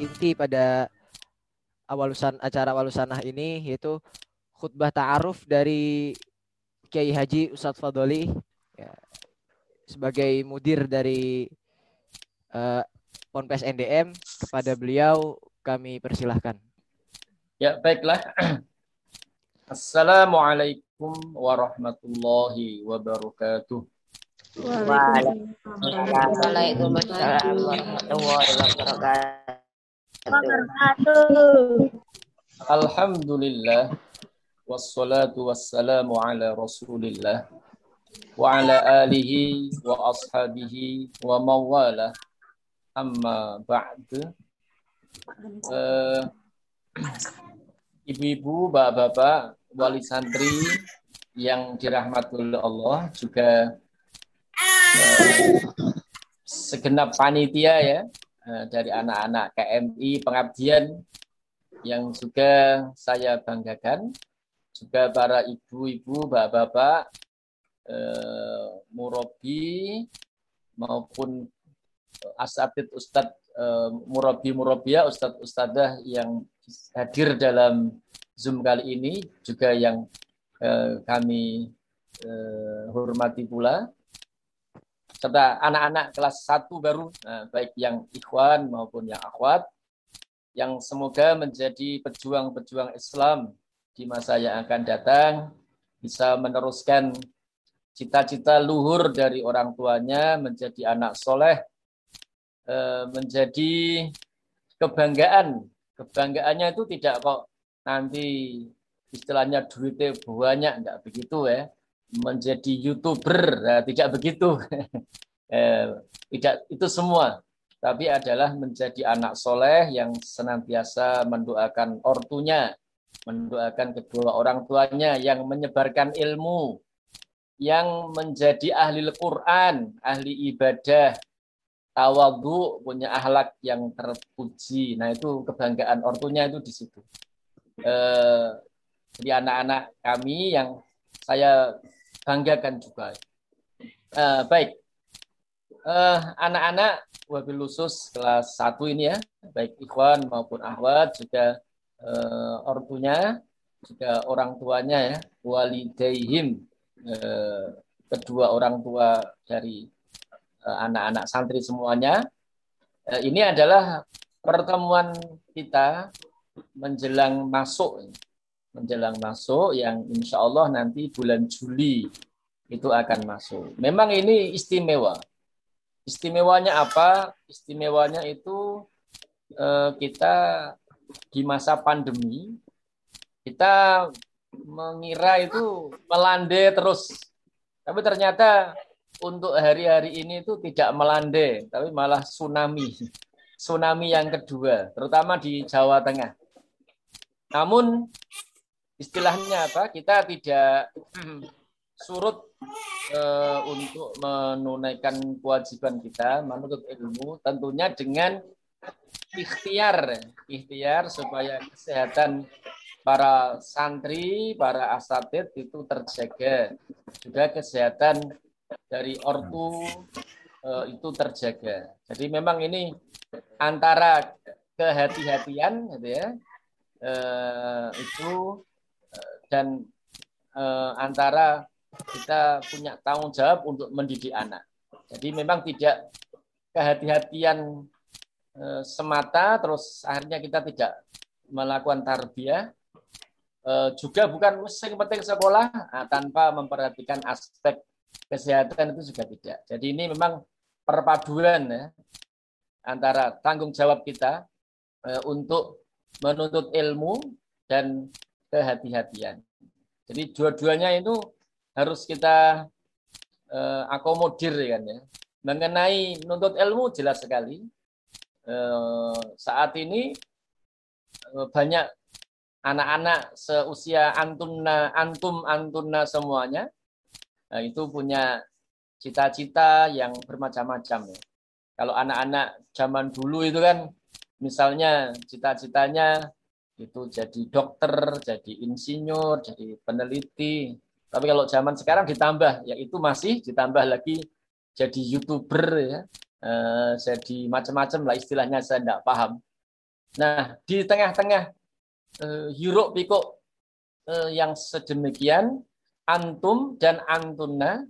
inti pada awalusan acara walusanah ini yaitu khutbah ta'aruf dari Kiai Haji Ustadz Fadoli ya, sebagai mudir dari uh, Ponpes NDM kepada beliau kami persilahkan. Ya baiklah. Assalamualaikum warahmatullahi wabarakatuh. Waalaikumsalam warahmatullahi wabarakatuh. Alhamdulillah. Wassalatu wassalamu ala Rasulillah. Wa ala alihi wa ashabihi wa mawala. Amma ba'd. Uh, Ibu-ibu, bapak-bapak, wali santri yang dirahmati oleh Allah juga segenap panitia ya dari anak-anak KMI pengabdian yang juga saya banggakan juga para ibu-ibu, bapak-bapak, eh, murabi maupun asatid ustadz eh, murabi murabia ustadz ustadzah yang hadir dalam Zoom kali ini juga yang eh, kami eh, hormati pula serta anak-anak kelas 1 baru, nah, baik yang ikhwan maupun yang akhwat, yang semoga menjadi pejuang-pejuang Islam di masa yang akan datang, bisa meneruskan cita-cita luhur dari orang tuanya menjadi anak soleh, eh, menjadi kebanggaan. Kebanggaannya itu tidak kok nanti istilahnya duitnya banyak, enggak begitu ya menjadi youtuber. Nah, tidak begitu. Eh, tidak itu semua. Tapi adalah menjadi anak soleh yang senantiasa mendoakan ortunya mendoakan kedua orang tuanya yang menyebarkan ilmu yang menjadi ahli Al-Quran ahli ibadah tawadu punya ahlak yang terpuji. Nah itu kebanggaan ortunya itu di situ. Eh, jadi anak-anak kami yang saya banggakan juga. Uh, baik, uh, anak-anak wabil khusus kelas 1 ini ya, baik ikhwan maupun ahwat juga uh, ortunya, juga orang tuanya ya, walidaihim, uh, kedua orang tua dari anak-anak uh, santri semuanya. Uh, ini adalah pertemuan kita menjelang masuk menjelang masuk yang insya Allah nanti bulan Juli itu akan masuk. Memang ini istimewa. Istimewanya apa? Istimewanya itu eh, kita di masa pandemi kita mengira itu melandai terus. Tapi ternyata untuk hari-hari ini itu tidak melandai, tapi malah tsunami. Tsunami yang kedua, terutama di Jawa Tengah. Namun istilahnya apa? Kita tidak surut uh, untuk menunaikan kewajiban kita menuntut ilmu tentunya dengan ikhtiar ikhtiar supaya kesehatan para santri, para asatid itu terjaga. Juga kesehatan dari ortu uh, itu terjaga. Jadi memang ini antara kehati-hatian gitu ya, uh, itu dan uh, antara kita punya tanggung jawab untuk mendidik anak. Jadi memang tidak kehati-hatian uh, semata terus akhirnya kita tidak melakukan tarbiyah uh, juga bukan yang penting sekolah uh, tanpa memperhatikan aspek kesehatan itu juga tidak. Jadi ini memang perpaduan ya antara tanggung jawab kita untuk menuntut ilmu dan kehati-hatian. Jadi dua-duanya itu harus kita uh, akomodir kan ya. Mengenai nuntut ilmu jelas sekali. Uh, saat ini uh, banyak anak-anak seusia antuna antum antuna semuanya nah, itu punya cita-cita yang bermacam-macam ya. Kalau anak-anak zaman dulu itu kan misalnya cita-citanya itu jadi dokter, jadi insinyur, jadi peneliti. Tapi kalau zaman sekarang ditambah, yaitu masih ditambah lagi jadi youtuber ya, e, jadi macam-macam lah istilahnya saya tidak paham. Nah, di tengah-tengah uh, hiruk pikuk uh, yang sedemikian, antum dan antuna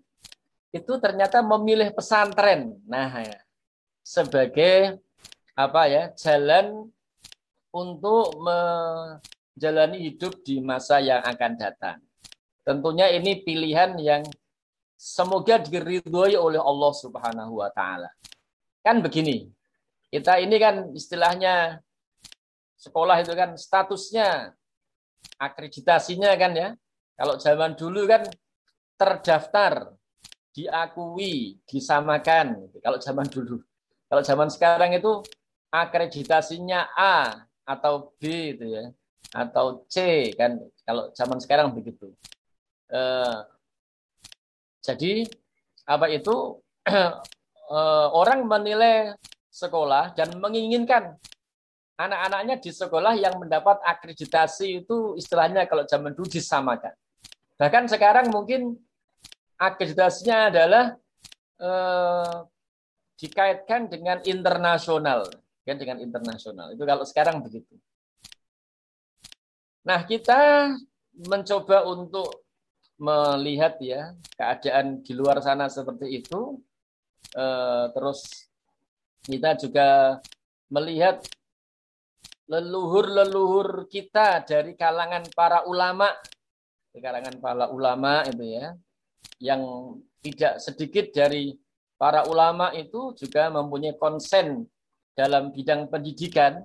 itu ternyata memilih pesantren. Nah, ya, sebagai apa ya jalan untuk menjalani hidup di masa yang akan datang. Tentunya ini pilihan yang semoga diridhoi oleh Allah Subhanahu wa taala. Kan begini. Kita ini kan istilahnya sekolah itu kan statusnya akreditasinya kan ya. Kalau zaman dulu kan terdaftar, diakui, disamakan. Kalau zaman dulu. Kalau zaman sekarang itu akreditasinya A atau B itu ya. Atau C kan. Kalau zaman sekarang begitu. Eh, jadi apa itu eh, orang menilai sekolah dan menginginkan anak-anaknya di sekolah yang mendapat akreditasi itu istilahnya kalau zaman dulu disamakan. Bahkan sekarang mungkin akreditasinya adalah eh, dikaitkan dengan internasional, kan dengan internasional. Itu kalau sekarang begitu. Nah, kita mencoba untuk melihat ya keadaan di luar sana seperti itu. Eh, terus kita juga melihat leluhur-leluhur kita dari kalangan para ulama, di kalangan para ulama itu ya, yang tidak sedikit dari para ulama itu juga mempunyai konsen dalam bidang pendidikan.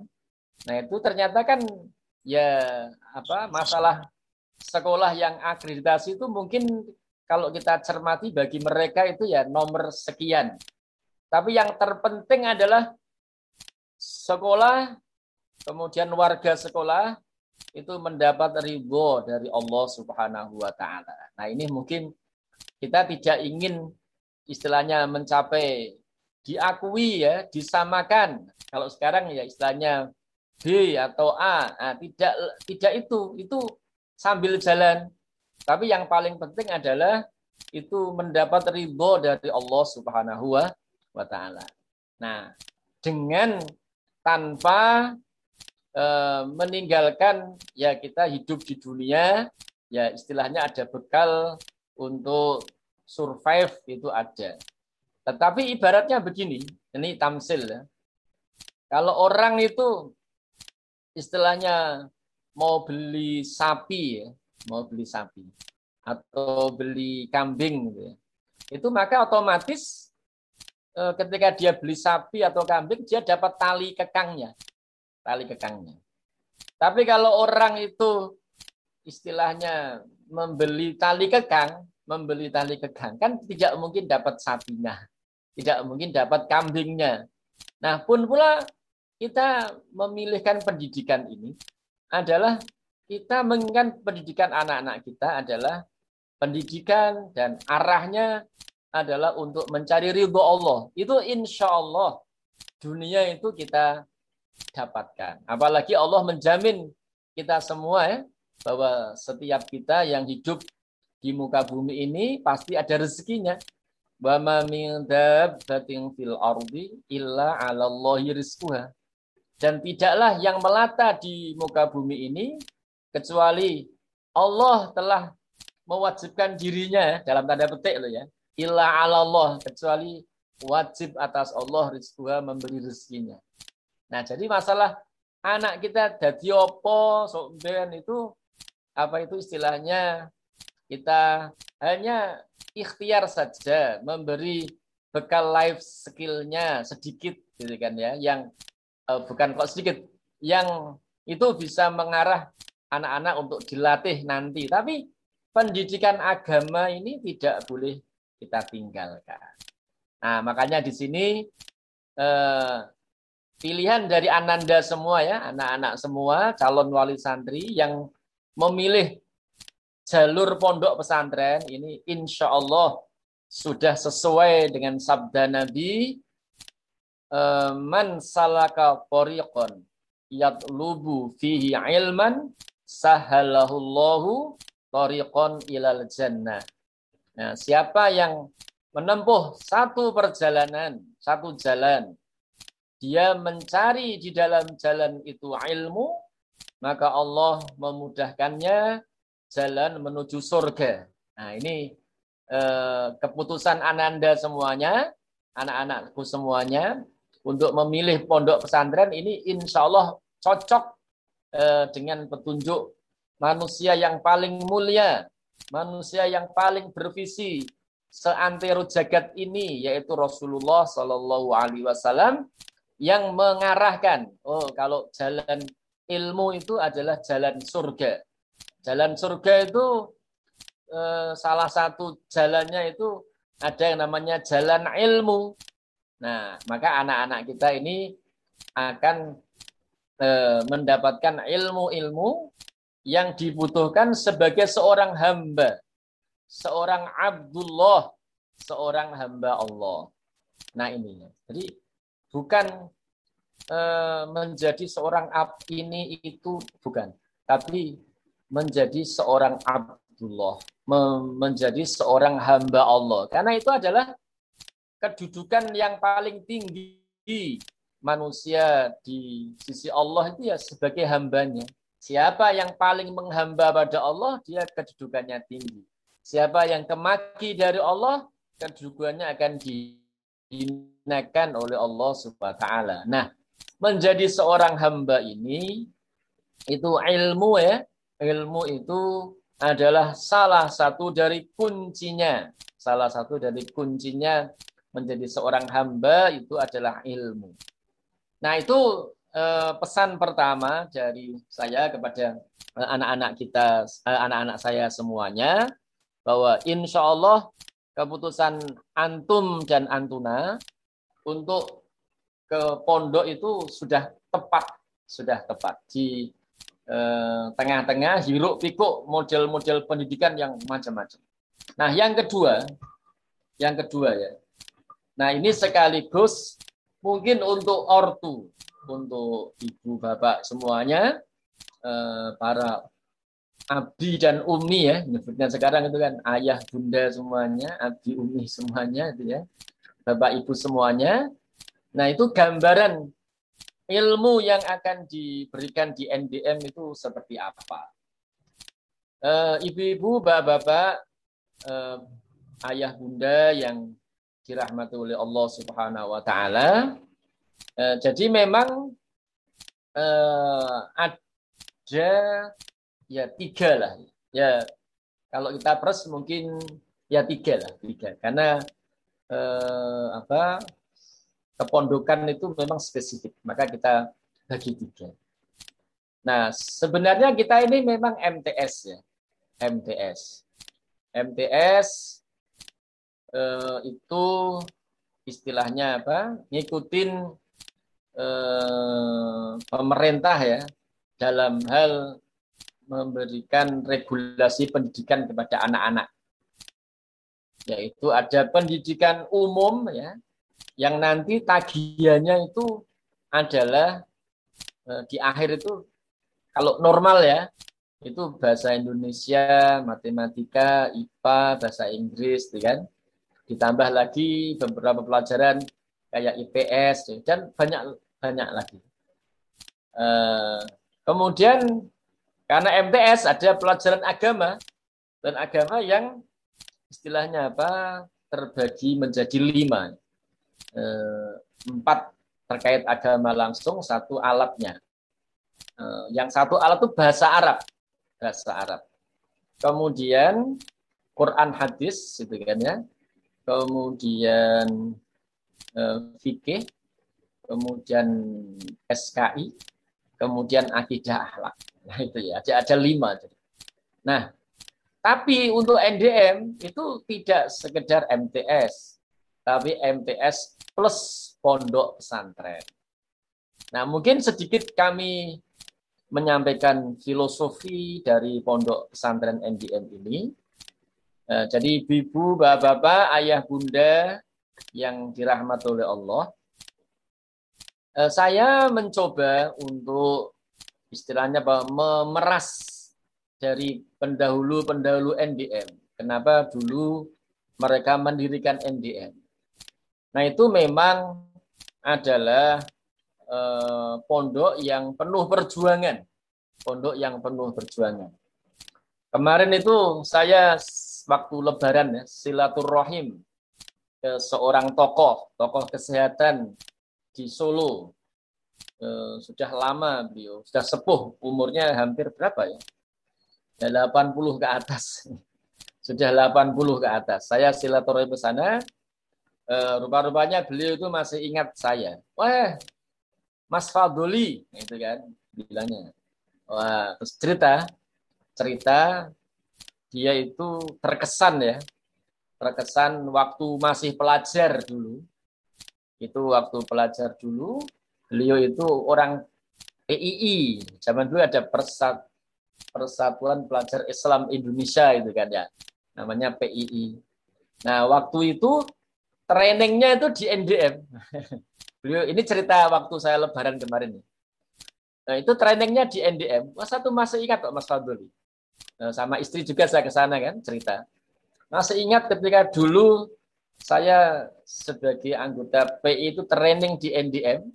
Nah itu ternyata kan ya apa masalah sekolah yang akreditasi itu mungkin kalau kita cermati bagi mereka itu ya nomor sekian. Tapi yang terpenting adalah sekolah kemudian warga sekolah itu mendapat ridho dari Allah Subhanahu wa taala. Nah, ini mungkin kita tidak ingin istilahnya mencapai diakui ya, disamakan. Kalau sekarang ya istilahnya B atau A. Nah, tidak tidak itu, itu sambil jalan. Tapi yang paling penting adalah itu mendapat ridho dari Allah Subhanahu wa taala. Nah, dengan tanpa Eh, meninggalkan ya kita hidup di dunia ya istilahnya ada bekal untuk survive itu ada. Tetapi ibaratnya begini, ini tamsil ya. Kalau orang itu istilahnya mau beli sapi ya, mau beli sapi atau beli kambing gitu ya. Itu maka otomatis eh, ketika dia beli sapi atau kambing dia dapat tali kekangnya tali kekangnya. Tapi kalau orang itu istilahnya membeli tali kekang, membeli tali kekang, kan tidak mungkin dapat sapinya, tidak mungkin dapat kambingnya. Nah, pun pula kita memilihkan pendidikan ini adalah kita menginginkan pendidikan anak-anak kita adalah pendidikan dan arahnya adalah untuk mencari ridho Allah. Itu insya Allah dunia itu kita dapatkan. Apalagi Allah menjamin kita semua ya, bahwa setiap kita yang hidup di muka bumi ini pasti ada rezekinya. Wa ma min dabbatin fil ardi illa 'alallahi rizquha. Dan tidaklah yang melata di muka bumi ini kecuali Allah telah mewajibkan dirinya ya, dalam tanda petik loh ya. Illa 'alallah kecuali wajib atas Allah rizquha memberi rezekinya. Nah, jadi masalah anak kita jadi opo ben itu apa itu istilahnya kita hanya ikhtiar saja memberi bekal life skillnya sedikit gitu kan ya yang uh, bukan kok sedikit yang itu bisa mengarah anak-anak untuk dilatih nanti. Tapi pendidikan agama ini tidak boleh kita tinggalkan. Nah makanya di sini eh, pilihan dari Ananda semua ya, anak-anak semua calon wali santri yang memilih jalur pondok pesantren ini insya Allah sudah sesuai dengan sabda Nabi eh, man salaka tariqan yatlubu fihi ilman sahalahullahu tariqan ilal jannah. Nah, siapa yang menempuh satu perjalanan, satu jalan dia mencari di dalam jalan itu ilmu, maka Allah memudahkannya jalan menuju surga. Nah ini eh, keputusan ananda semuanya, anak-anakku semuanya, untuk memilih pondok pesantren ini insya Allah cocok eh, dengan petunjuk manusia yang paling mulia, manusia yang paling bervisi seantero jagat ini, yaitu Rasulullah Shallallahu Alaihi Wasallam yang mengarahkan. Oh, kalau jalan ilmu itu adalah jalan surga. Jalan surga itu eh, salah satu jalannya itu ada yang namanya jalan ilmu. Nah, maka anak-anak kita ini akan eh, mendapatkan ilmu-ilmu yang dibutuhkan sebagai seorang hamba, seorang Abdullah, seorang hamba Allah. Nah ini. Jadi bukan e, menjadi seorang ab ini itu bukan, tapi menjadi seorang Abdullah, menjadi seorang hamba Allah. Karena itu adalah kedudukan yang paling tinggi manusia di sisi Allah itu ya sebagai hambanya. Siapa yang paling menghamba pada Allah, dia kedudukannya tinggi. Siapa yang kemaki dari Allah, kedudukannya akan di dihinakan oleh Allah Subhanahu taala. Nah, menjadi seorang hamba ini itu ilmu ya. Ilmu itu adalah salah satu dari kuncinya. Salah satu dari kuncinya menjadi seorang hamba itu adalah ilmu. Nah, itu eh, pesan pertama dari saya kepada eh, anak-anak kita, eh, anak-anak saya semuanya, bahwa insya Allah keputusan antum dan antuna untuk ke pondok itu sudah tepat, sudah tepat di tengah-tengah hiruk pikuk model-model pendidikan yang macam-macam. Nah, yang kedua, yang kedua ya. Nah, ini sekaligus mungkin untuk ortu, untuk ibu bapak semuanya, eh, para Abdi dan Umi ya, nyebutnya sekarang itu kan ayah, bunda semuanya, Abdi, Umi semuanya itu ya, Bapak Ibu semuanya. Nah itu gambaran ilmu yang akan diberikan di NDM itu seperti apa. Eh, ibu-ibu, bapak-bapak, uh, ayah, bunda yang dirahmati oleh Allah Subhanahu Wa Taala. Uh, jadi memang ada ya tiga lah. Ya kalau kita pres mungkin ya tiga lah tiga karena eh, apa kepondokan itu memang spesifik maka kita bagi tiga. Nah sebenarnya kita ini memang MTS ya MTS MTS eh, itu istilahnya apa ngikutin eh, pemerintah ya dalam hal memberikan regulasi pendidikan kepada anak-anak. Yaitu ada pendidikan umum ya, yang nanti tagihannya itu adalah eh, di akhir itu kalau normal ya, itu bahasa Indonesia, matematika, IPA, bahasa Inggris, gitu kan. Ditambah lagi beberapa pelajaran kayak IPS dan banyak banyak lagi. Eh, kemudian karena MTS ada pelajaran agama dan agama yang istilahnya apa terbagi menjadi lima. Eh, empat terkait agama langsung, satu alatnya. Eh, yang satu alat itu bahasa Arab, bahasa Arab. Kemudian Quran hadis, gitu kan ya. Kemudian eh, fikih, kemudian SKI, kemudian akidah akhlak. Nah itu ya, ada, ada lima. Nah, tapi untuk NDM itu tidak sekedar MTS, tapi MTS plus pondok pesantren. Nah, mungkin sedikit kami menyampaikan filosofi dari pondok pesantren NDM ini. Nah, jadi ibu, bapak-bapak, ayah, bunda yang dirahmati oleh Allah, eh, saya mencoba untuk istilahnya apa memeras dari pendahulu-pendahulu NDM. Kenapa dulu mereka mendirikan NDM? Nah itu memang adalah eh, pondok yang penuh perjuangan. Pondok yang penuh perjuangan. Kemarin itu saya waktu lebaran ya, silaturahim ke seorang tokoh, tokoh kesehatan di Solo. Eh, sudah lama beliau, sudah sepuh, umurnya hampir berapa ya? Ya 80 ke atas. sudah 80 ke atas. Saya silaturahim ke sana, eh, rupa-rupanya beliau itu masih ingat saya. Wah, Mas Fadoli, itu kan bilangnya. Wah, terus cerita, cerita dia itu terkesan ya, terkesan waktu masih pelajar dulu. Itu waktu pelajar dulu, beliau itu orang PII. Zaman dulu ada Persat, Persatuan Pelajar Islam Indonesia itu kan ya. Namanya PII. Nah, waktu itu trainingnya itu di NDM. Beliau ini cerita waktu saya lebaran kemarin. Nah, itu trainingnya di NDM. Wah, satu masih ingat kok Mas Fadli. Nah, sama istri juga saya ke sana kan cerita. Masih ingat ketika dulu saya sebagai anggota PI itu training di NDM.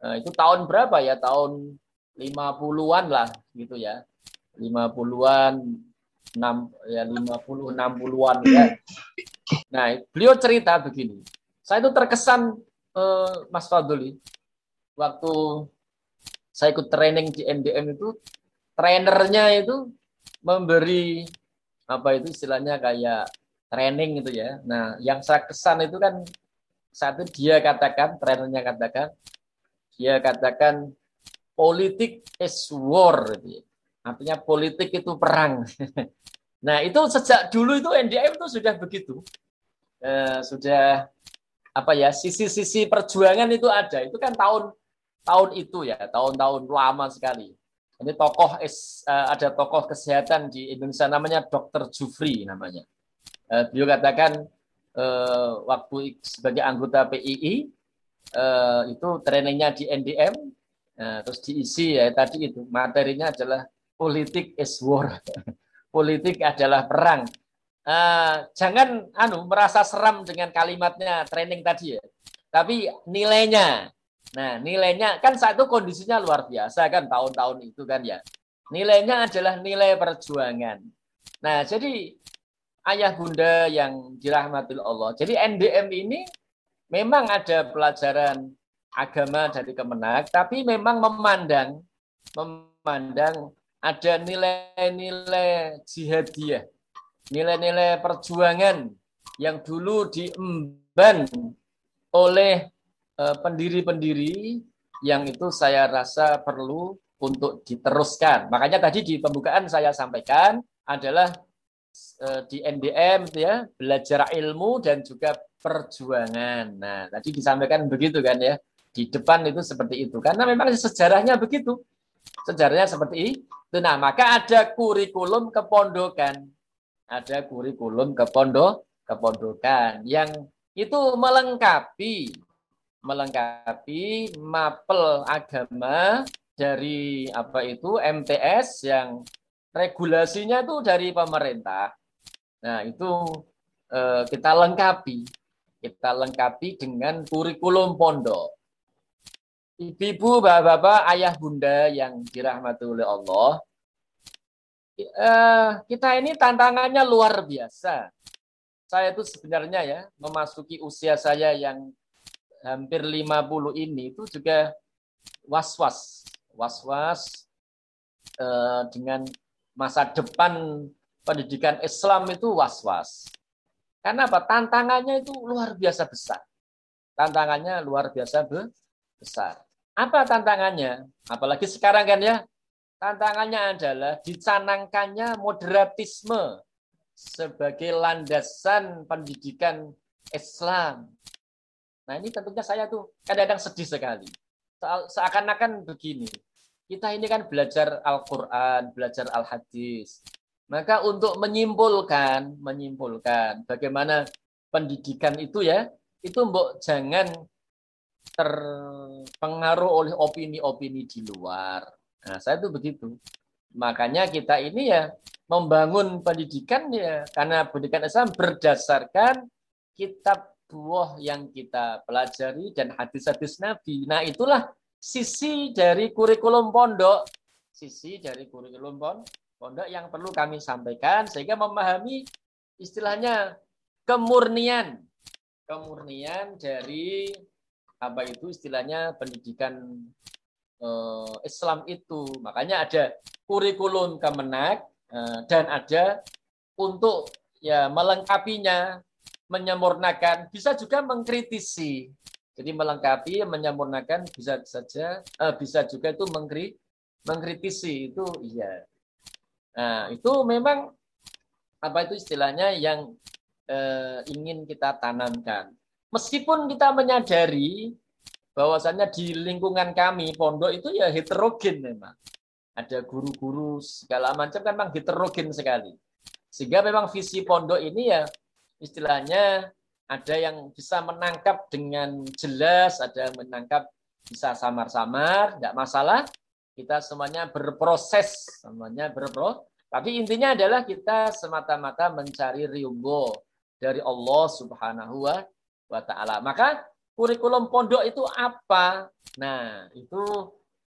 Nah, itu tahun berapa ya? Tahun 50-an lah gitu ya. 50-an 6 ya 50 60-an ya. Nah, beliau cerita begini. Saya itu terkesan eh, Mas Fadli waktu saya ikut training di NDM itu trainernya itu memberi apa itu istilahnya kayak training itu ya. Nah, yang saya kesan itu kan satu dia katakan trainernya katakan dia katakan politik is war gitu. Ya. Artinya politik itu perang. Nah, itu sejak dulu itu NDM itu sudah begitu. Eh, sudah apa ya, sisi-sisi perjuangan itu ada. Itu kan tahun tahun itu ya, tahun-tahun lama sekali. Ini tokoh eh, ada tokoh kesehatan di Indonesia namanya Dr. Jufri namanya. Eh, beliau katakan eh, waktu sebagai anggota PII eh, itu trainingnya di NDM, eh, terus diisi ya tadi itu materinya adalah politik is war. politik adalah perang. Uh, jangan anu merasa seram dengan kalimatnya training tadi ya. Tapi nilainya. Nah, nilainya kan saat itu kondisinya luar biasa kan tahun-tahun itu kan ya. Nilainya adalah nilai perjuangan. Nah, jadi ayah bunda yang dirahmati Allah. Jadi NDM ini memang ada pelajaran agama dari Kemenak, tapi memang memandang memandang ada nilai-nilai jihadiyah, nilai-nilai perjuangan yang dulu diemban oleh eh, pendiri-pendiri yang itu saya rasa perlu untuk diteruskan. Makanya tadi di pembukaan saya sampaikan adalah eh, di NDM ya, belajar ilmu dan juga perjuangan. Nah, tadi disampaikan begitu kan ya. Di depan itu seperti itu. Karena memang sejarahnya begitu. Sejarahnya seperti. Nah, maka ada kurikulum kepondokan. Ada kurikulum kepondok kepondokan yang itu melengkapi melengkapi mapel agama dari apa itu MTS yang regulasinya itu dari pemerintah. Nah, itu eh, kita lengkapi. Kita lengkapi dengan kurikulum pondok. Ibu-ibu, bapak-bapak, ayah bunda yang dirahmati oleh Allah, eh, kita ini tantangannya luar biasa. Saya itu sebenarnya ya, memasuki usia saya yang hampir 50 ini itu juga was-was. Was-was eh, dengan masa depan pendidikan Islam itu was-was. Karena apa? Tantangannya itu luar biasa besar. Tantangannya luar biasa besar. Apa tantangannya? Apalagi sekarang kan ya, tantangannya adalah dicanangkannya moderatisme sebagai landasan pendidikan Islam. Nah ini tentunya saya tuh kadang-kadang sedih sekali. Seakan-akan begini, kita ini kan belajar Al-Quran, belajar Al-Hadis. Maka untuk menyimpulkan, menyimpulkan bagaimana pendidikan itu ya, itu mbok jangan terpengaruh oleh opini-opini di luar. Nah, saya itu begitu. Makanya kita ini ya membangun pendidikan ya karena pendidikan Islam berdasarkan kitab buah yang kita pelajari dan hadis-hadis Nabi. Nah, itulah sisi dari kurikulum pondok, sisi dari kurikulum pondok yang perlu kami sampaikan sehingga memahami istilahnya kemurnian, kemurnian dari apa itu istilahnya pendidikan eh, Islam itu. Makanya ada kurikulum Kemenak eh, dan ada untuk ya melengkapinya, menyempurnakan, bisa juga mengkritisi jadi melengkapi, menyempurnakan bisa saja, eh, bisa juga itu mengkri, mengkritisi itu iya. Nah itu memang apa itu istilahnya yang eh, ingin kita tanamkan. Meskipun kita menyadari bahwasannya di lingkungan kami pondok itu ya heterogen memang. Ada guru-guru segala macam kan memang heterogen sekali. Sehingga memang visi pondok ini ya istilahnya ada yang bisa menangkap dengan jelas, ada yang menangkap bisa samar-samar, tidak masalah. Kita semuanya berproses, semuanya berpro. Tapi intinya adalah kita semata-mata mencari riumbo dari Allah Subhanahu wa taala. Maka kurikulum pondok itu apa? Nah, itu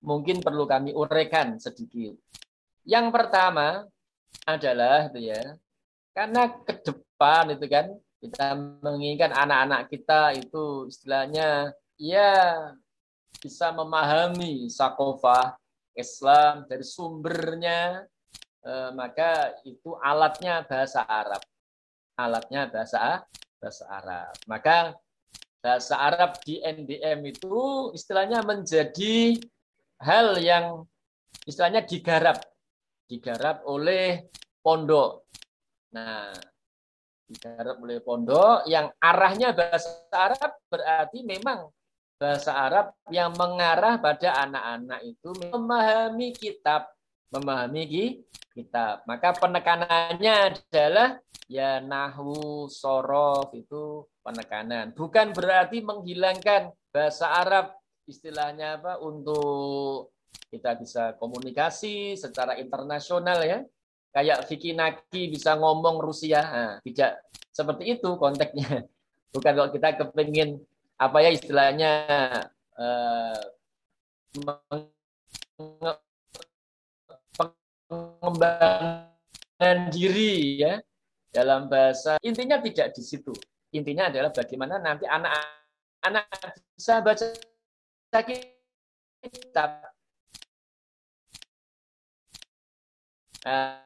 mungkin perlu kami uraikan sedikit. Yang pertama adalah itu ya. Karena ke depan itu kan kita menginginkan anak-anak kita itu istilahnya ya bisa memahami sakofah Islam dari sumbernya eh, maka itu alatnya bahasa Arab alatnya bahasa bahasa Arab. Maka bahasa Arab di NDM itu istilahnya menjadi hal yang istilahnya digarap. Digarap oleh pondok. Nah digarap oleh pondok yang arahnya bahasa Arab berarti memang bahasa Arab yang mengarah pada anak-anak itu memahami kitab, memahami kitab. Maka penekanannya adalah ya nahwu, sorof itu penekanan. Bukan berarti menghilangkan bahasa Arab istilahnya apa untuk kita bisa komunikasi secara internasional ya kayak Vicky Naki bisa ngomong Rusia. Nah, tidak seperti itu konteksnya. Bukan kalau kita kepingin apa ya istilahnya eh, pengembangan diri ya dalam bahasa intinya tidak di situ. Intinya adalah bagaimana nanti anak-anak bisa baca kitab. Uh,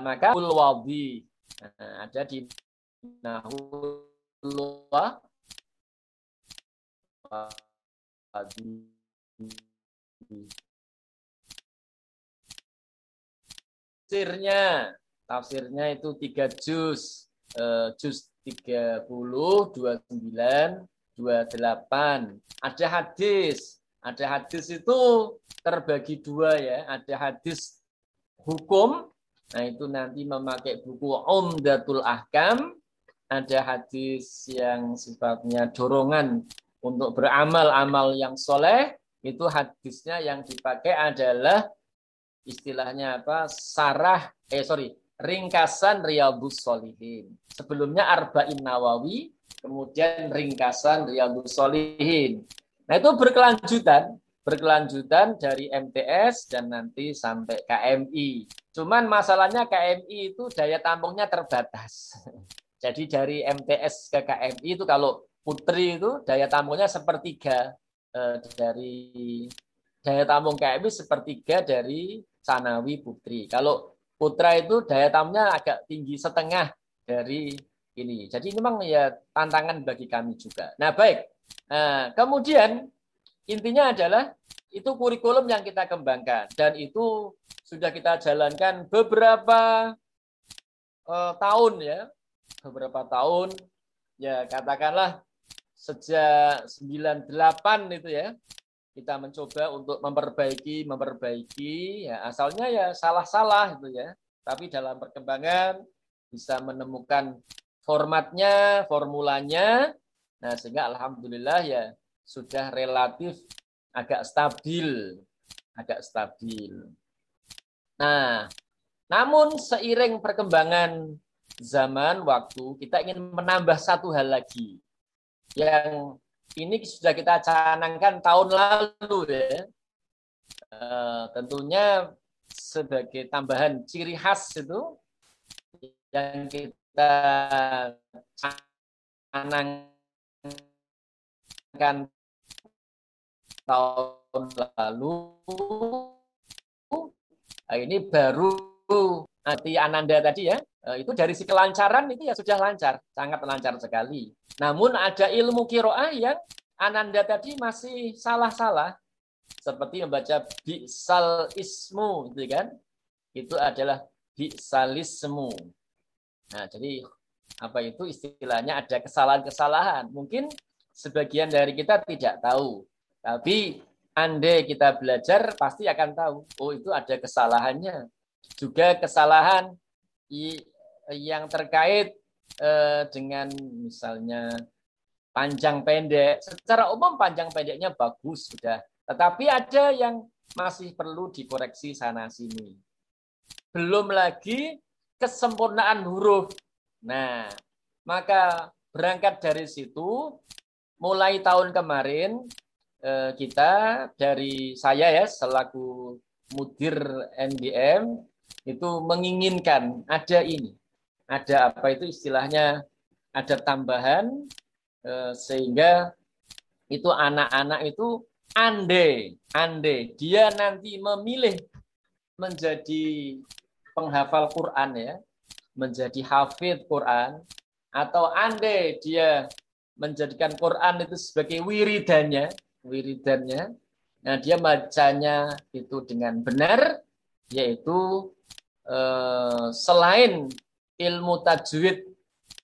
maka ulwadi nah, ada di nahulwa tafsirnya tafsirnya itu tiga juz uh, juz 30 29 28 ada hadis ada hadis itu terbagi dua ya ada hadis hukum Nah itu nanti memakai buku Umdatul Ahkam. Ada hadis yang sifatnya dorongan untuk beramal-amal yang soleh. Itu hadisnya yang dipakai adalah istilahnya apa? Sarah, eh sorry, ringkasan Riyadus Solihin. Sebelumnya Arba'in Nawawi, kemudian ringkasan Riyadus Solihin. Nah itu berkelanjutan berkelanjutan dari MTS dan nanti sampai KMI. Cuman masalahnya KMI itu daya tampungnya terbatas. Jadi dari MTS ke KMI itu kalau putri itu daya tampungnya sepertiga eh, dari daya tampung KMI sepertiga dari Sanawi Putri. Kalau putra itu daya tampungnya agak tinggi setengah dari ini. Jadi memang ya tantangan bagi kami juga. Nah baik, nah, kemudian Intinya adalah itu kurikulum yang kita kembangkan. Dan itu sudah kita jalankan beberapa uh, tahun ya, beberapa tahun. Ya katakanlah sejak 98 itu ya kita mencoba untuk memperbaiki memperbaiki ya. Asalnya ya salah-salah itu ya. Tapi dalam perkembangan bisa menemukan formatnya formulanya. Nah sehingga alhamdulillah ya sudah relatif agak stabil, agak stabil. Nah, namun seiring perkembangan zaman waktu, kita ingin menambah satu hal lagi yang ini sudah kita canangkan tahun lalu ya. Uh, tentunya sebagai tambahan ciri khas itu yang kita canangkan tahun lalu nah, ini baru hati Ananda tadi ya itu dari si kelancaran itu ya sudah lancar sangat lancar sekali. Namun ada ilmu kiroah yang Ananda tadi masih salah-salah seperti membaca bisal ismu gitu kan? Itu adalah bisalismu. Nah jadi apa itu istilahnya? Ada kesalahan-kesalahan. Mungkin sebagian dari kita tidak tahu tapi andai kita belajar pasti akan tahu, oh itu ada kesalahannya. Juga kesalahan yang terkait eh, dengan misalnya panjang pendek. Secara umum panjang pendeknya bagus sudah. Tetapi ada yang masih perlu dikoreksi sana sini. Belum lagi kesempurnaan huruf. Nah, maka berangkat dari situ mulai tahun kemarin Eh, kita dari saya ya selaku mudir NBM itu menginginkan ada ini, ada apa itu istilahnya ada tambahan eh, sehingga itu anak-anak itu ande, ande dia nanti memilih menjadi penghafal Quran ya, menjadi hafid Quran atau ande dia menjadikan Quran itu sebagai wiridannya wiridannya. Nah, dia bacanya itu dengan benar, yaitu eh, selain ilmu tajwid,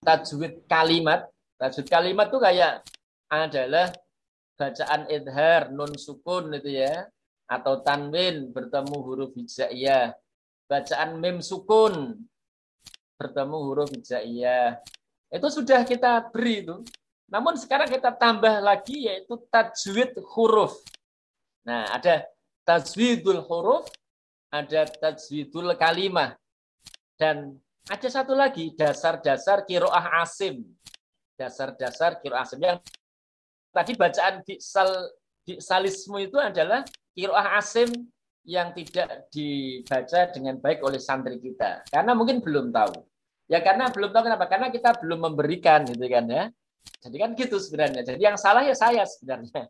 tajwid kalimat, tajwid kalimat itu kayak adalah bacaan idhar, nun sukun itu ya, atau tanwin bertemu huruf hijaiyah, bacaan mim sukun bertemu huruf hijaiyah. Itu sudah kita beri itu namun sekarang kita tambah lagi yaitu tajwid huruf. Nah, ada tajwidul huruf, ada tajwidul kalimah. Dan ada satu lagi, dasar-dasar kiroah asim. Dasar-dasar kiroah asim. Yang tadi bacaan di, sal, di salismu itu adalah kiroah asim yang tidak dibaca dengan baik oleh santri kita. Karena mungkin belum tahu. Ya karena belum tahu kenapa? Karena kita belum memberikan gitu kan ya. Jadi kan gitu sebenarnya. Jadi yang salah ya saya sebenarnya.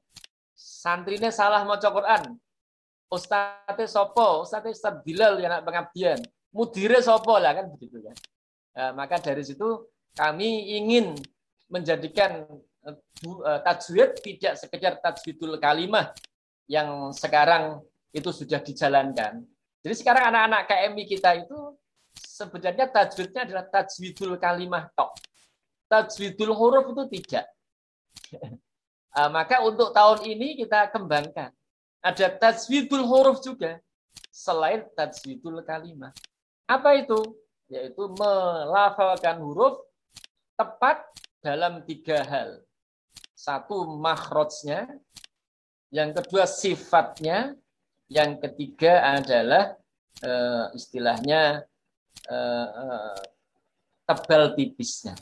Santrinya salah mau Quran. Ustadznya sopo, Ustadznya Ustadz Bilal yang pengabdian. Mudire sopo lah kan begitu kan. Nah, maka dari situ kami ingin menjadikan uh, tajwid tidak sekedar tajwidul kalimah yang sekarang itu sudah dijalankan. Jadi sekarang anak-anak KMI kita itu sebenarnya tajwidnya adalah tajwidul kalimah tok tajwidul huruf itu tidak. uh, maka untuk tahun ini kita kembangkan. Ada tajwidul huruf juga selain tajwidul kalimat. Apa itu? Yaitu melafalkan huruf tepat dalam tiga hal. Satu makhrajnya, yang kedua sifatnya, yang ketiga adalah uh, istilahnya uh, uh, tebal tipisnya.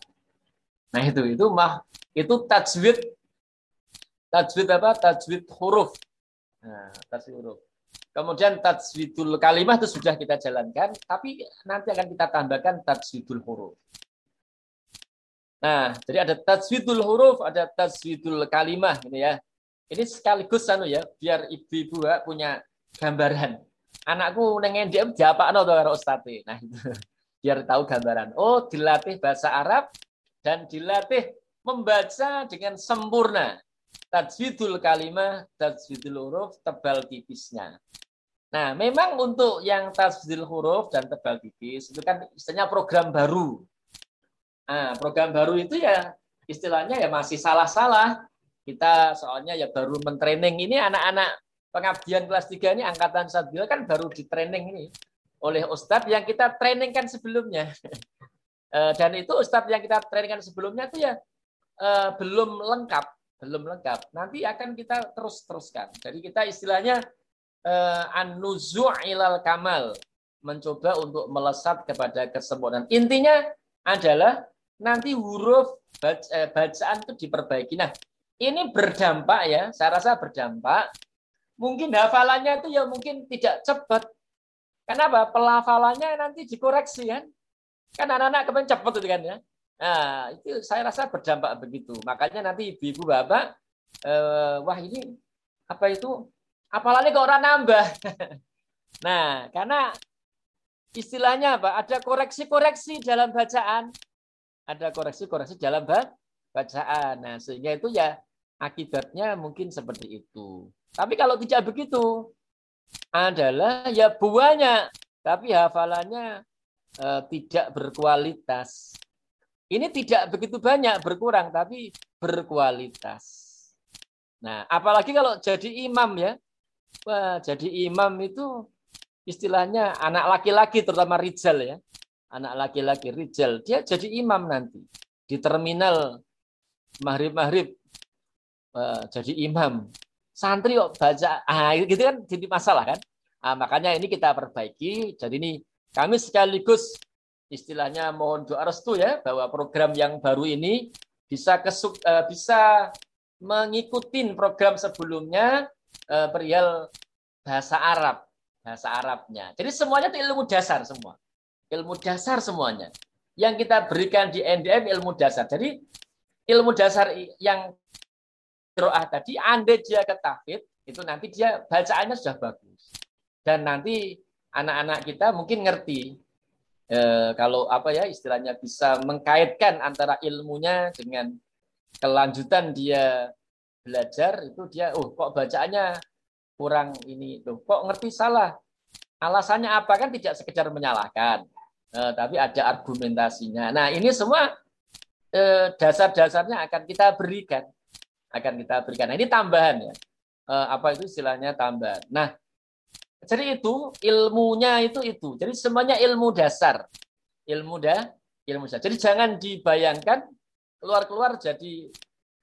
Nah itu itu mah itu tajwid tajwid apa? Tajwid huruf. Nah, tajwid huruf. Kemudian tajwidul kalimah itu sudah kita jalankan, tapi nanti akan kita tambahkan tajwidul huruf. Nah, jadi ada tajwidul huruf, ada tajwidul kalimah ini ya. Ini sekaligus anu ya, biar ibu-ibu punya gambaran. Anakku neng NDM diapakno to karo ustadz. Nah, itu biar tahu gambaran. Oh, dilatih bahasa Arab, dan dilatih membaca dengan sempurna. Tajwidul kalimah, tajwidul huruf, tebal tipisnya. Nah, memang untuk yang tajwidul huruf dan tebal tipis itu kan istilahnya program baru. Nah, program baru itu ya istilahnya ya masih salah-salah. Kita soalnya ya baru mentraining ini anak-anak pengabdian kelas 3 ini angkatan Sadbil kan baru di training ini oleh Ustadz yang kita training kan sebelumnya. Eh, dan itu Ustadz yang kita trainingkan sebelumnya itu ya uh, belum lengkap, belum lengkap. Nanti akan kita terus teruskan. Jadi kita istilahnya uh, an-nuzu' ilal kamal, mencoba untuk melesat kepada kesempurnaan. Intinya adalah nanti huruf baca, bacaan itu diperbaiki. Nah, ini berdampak ya, saya rasa berdampak. Mungkin hafalannya itu ya mungkin tidak cepat. Kenapa? Pelafalannya nanti dikoreksi kan. Kan anak-anak kepen cepat itu kan ya. Nah, itu saya rasa berdampak begitu. Makanya nanti ibu-ibu bapak, eh, wah ini apa itu? Apalagi kok orang nambah. nah, karena istilahnya apa? Ada koreksi-koreksi dalam bacaan. Ada koreksi-koreksi dalam bacaan. Nah, sehingga itu ya akibatnya mungkin seperti itu. Tapi kalau tidak begitu, adalah ya buahnya, tapi hafalannya eh, tidak berkualitas. Ini tidak begitu banyak berkurang, tapi berkualitas. Nah, apalagi kalau jadi imam ya, wah jadi imam itu istilahnya anak laki-laki terutama rijal ya, anak laki-laki rijal, dia jadi imam nanti di terminal maghrib-maghrib jadi imam. Santri kok baca, ah gitu kan jadi masalah kan. Nah, makanya ini kita perbaiki. Jadi ini kami sekaligus istilahnya mohon doa restu ya bahwa program yang baru ini bisa kesuk, uh, bisa mengikuti program sebelumnya uh, perihal bahasa Arab, bahasa Arabnya. Jadi semuanya itu ilmu dasar semua. Ilmu dasar semuanya. Yang kita berikan di NDM ilmu dasar. Jadi ilmu dasar yang kiroah tadi, andai dia ke itu nanti dia bacaannya sudah bagus. Dan nanti anak-anak kita mungkin ngerti eh, kalau apa ya istilahnya bisa mengkaitkan antara ilmunya dengan kelanjutan dia belajar itu dia oh kok bacaannya kurang ini tuh kok ngerti salah alasannya apa kan tidak sekedar menyalahkan eh, tapi ada argumentasinya nah ini semua eh, dasar-dasarnya akan kita berikan akan kita berikan. Nah, ini tambahan ya. Eh, apa itu istilahnya tambahan. Nah, jadi itu ilmunya itu itu. Jadi semuanya ilmu dasar. Ilmu dah, ilmu dasar. Jadi jangan dibayangkan keluar-keluar jadi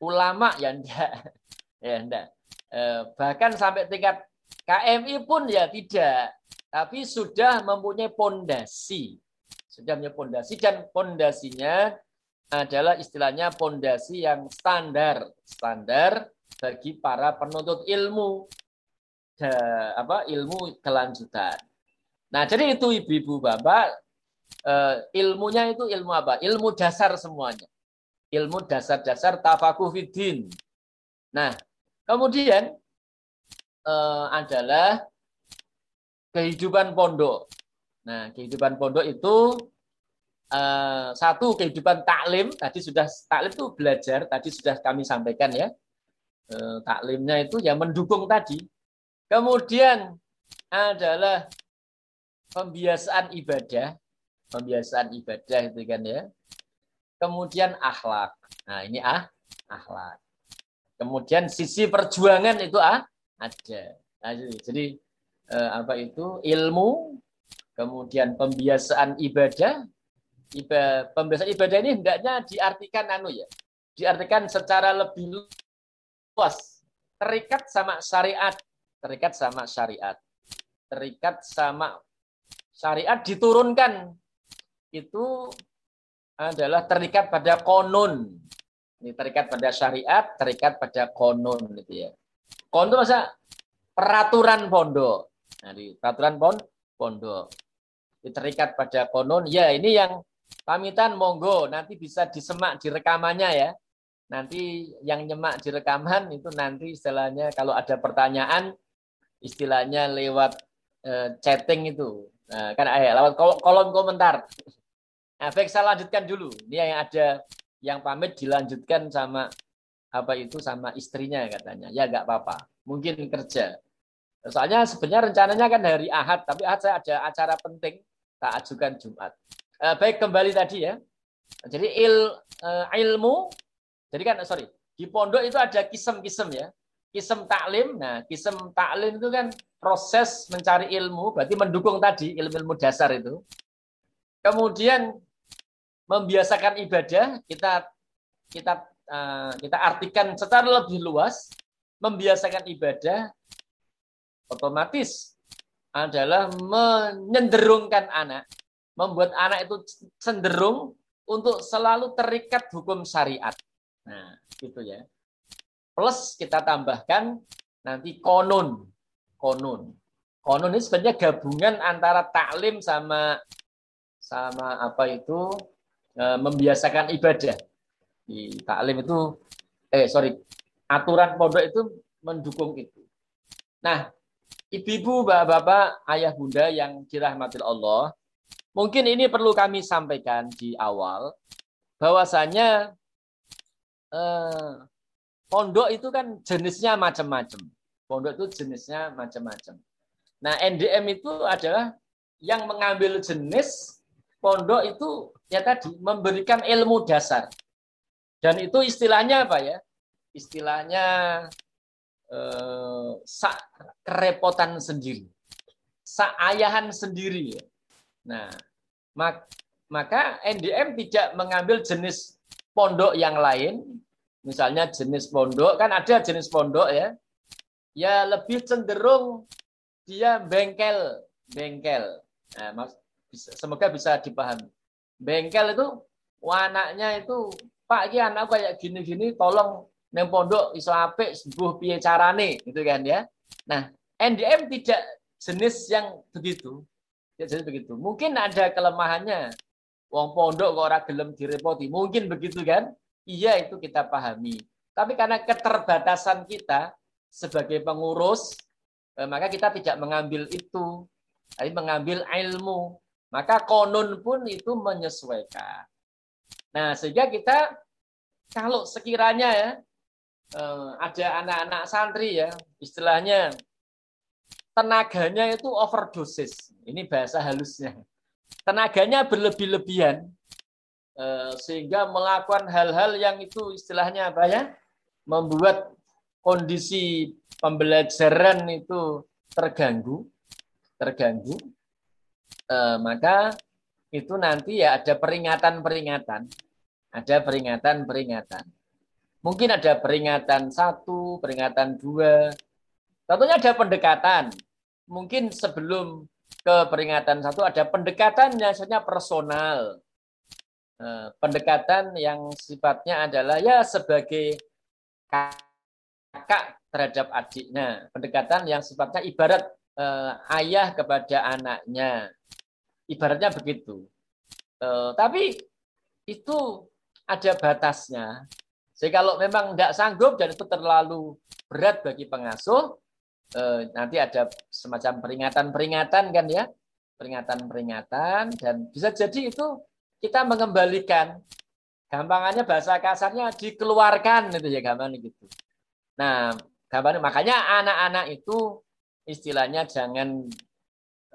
ulama ya enggak. Ya enggak. Eh, bahkan sampai tingkat KMI pun ya tidak. Tapi sudah mempunyai pondasi. Sudah mempunyai pondasi dan pondasinya adalah istilahnya pondasi yang standar, standar bagi para penuntut ilmu apa ilmu kelanjutan. Nah, jadi itu ibu-ibu bapak eh, ilmunya itu ilmu apa? Ilmu dasar semuanya. Ilmu dasar-dasar tafakuh fidin. Nah, kemudian eh, adalah kehidupan pondok. Nah, kehidupan pondok itu uh, satu kehidupan taklim tadi sudah taklim itu belajar tadi sudah kami sampaikan ya uh, taklimnya itu ya mendukung tadi kemudian adalah pembiasaan ibadah. Pembiasaan ibadah itu kan ya. Kemudian akhlak. Nah ini ah akhlak. Kemudian sisi perjuangan itu ah ada. Nah, jadi eh, apa itu? Ilmu kemudian pembiasaan ibadah. Ibadah, pembiasaan ibadah ini hendaknya diartikan anu ya, diartikan secara lebih luas, terikat sama syariat, terikat sama syariat, terikat sama syariat diturunkan itu adalah terikat pada konon. Ini terikat pada syariat, terikat pada konon gitu ya. Konon itu masa peraturan pondok. Nah, peraturan pon pondok. Terikat pada konon. Ya, ini yang Pamitan monggo nanti bisa disemak di rekamannya ya. Nanti yang nyemak di rekaman itu nanti istilahnya kalau ada pertanyaan istilahnya lewat uh, chatting itu. Nah, kan ayah lewat kolom komentar. Nah, baik saya lanjutkan dulu. Ini yang ada yang pamit dilanjutkan sama apa itu sama istrinya katanya. Ya nggak apa-apa. Mungkin kerja. Soalnya sebenarnya rencananya kan hari Ahad, tapi Ahad saya ada acara penting tak ajukan Jumat. Uh, baik kembali tadi ya. Jadi il, uh, ilmu, jadi kan sorry di pondok itu ada kisem-kisem ya. Kisem taklim, nah kisem taklim itu kan proses mencari ilmu, berarti mendukung tadi ilmu-ilmu dasar itu. Kemudian membiasakan ibadah, kita kita uh, kita artikan secara lebih luas, membiasakan ibadah otomatis adalah menyenderungkan anak membuat anak itu cenderung untuk selalu terikat hukum syariat. Nah, gitu ya. Plus kita tambahkan nanti konun. Konun. Konun ini sebenarnya gabungan antara taklim sama sama apa itu e, membiasakan ibadah. Di taklim itu eh sorry, aturan pondok itu mendukung itu. Nah, ibu-ibu, bapak-bapak, ayah bunda yang dirahmati Allah, mungkin ini perlu kami sampaikan di awal bahwasanya eh, pondok itu kan jenisnya macam-macam. Pondok itu jenisnya macam-macam. Nah, NDM itu adalah yang mengambil jenis pondok itu ya tadi memberikan ilmu dasar. Dan itu istilahnya apa ya? Istilahnya eh, sak kerepotan sendiri. Sak ayahan sendiri ya. Nah, mak, maka NDM tidak mengambil jenis pondok yang lain misalnya jenis pondok kan ada jenis pondok ya. Ya lebih cenderung dia bengkel bengkel. Nah, mas, semoga bisa dipahami. Bengkel itu anaknya itu pak ini anak kayak gini-gini tolong neng pondok iso apik sebuah piye carane? Gitu kan ya. Nah NDM tidak jenis yang begitu. Ya jenis begitu. Mungkin ada kelemahannya. Wong pondok kok ora gelem direpoti. Mungkin begitu kan Iya itu kita pahami. Tapi karena keterbatasan kita sebagai pengurus, eh, maka kita tidak mengambil itu. Tapi mengambil ilmu. Maka konun pun itu menyesuaikan. Nah, sehingga kita kalau sekiranya ya eh, ada anak-anak santri ya, istilahnya tenaganya itu overdosis. Ini bahasa halusnya. Tenaganya berlebih-lebihan sehingga melakukan hal-hal yang itu istilahnya apa ya? Membuat kondisi pembelajaran itu terganggu terganggu. Eh, maka itu nanti ya ada peringatan-peringatan. Ada peringatan-peringatan. Mungkin ada peringatan satu peringatan dua. Tentunya ada pendekatan. Mungkin sebelum ke peringatan satu ada pendekatan biasanya personal Eh, pendekatan yang sifatnya adalah ya sebagai kakak terhadap adiknya. Pendekatan yang sifatnya ibarat eh, ayah kepada anaknya. Ibaratnya begitu. Eh, tapi itu ada batasnya. Jadi kalau memang tidak sanggup dan itu terlalu berat bagi pengasuh, eh, nanti ada semacam peringatan-peringatan kan ya, peringatan-peringatan dan bisa jadi itu kita mengembalikan gampangannya bahasa kasarnya dikeluarkan itu ya gampang gitu. Nah, gambarnya makanya anak-anak itu istilahnya jangan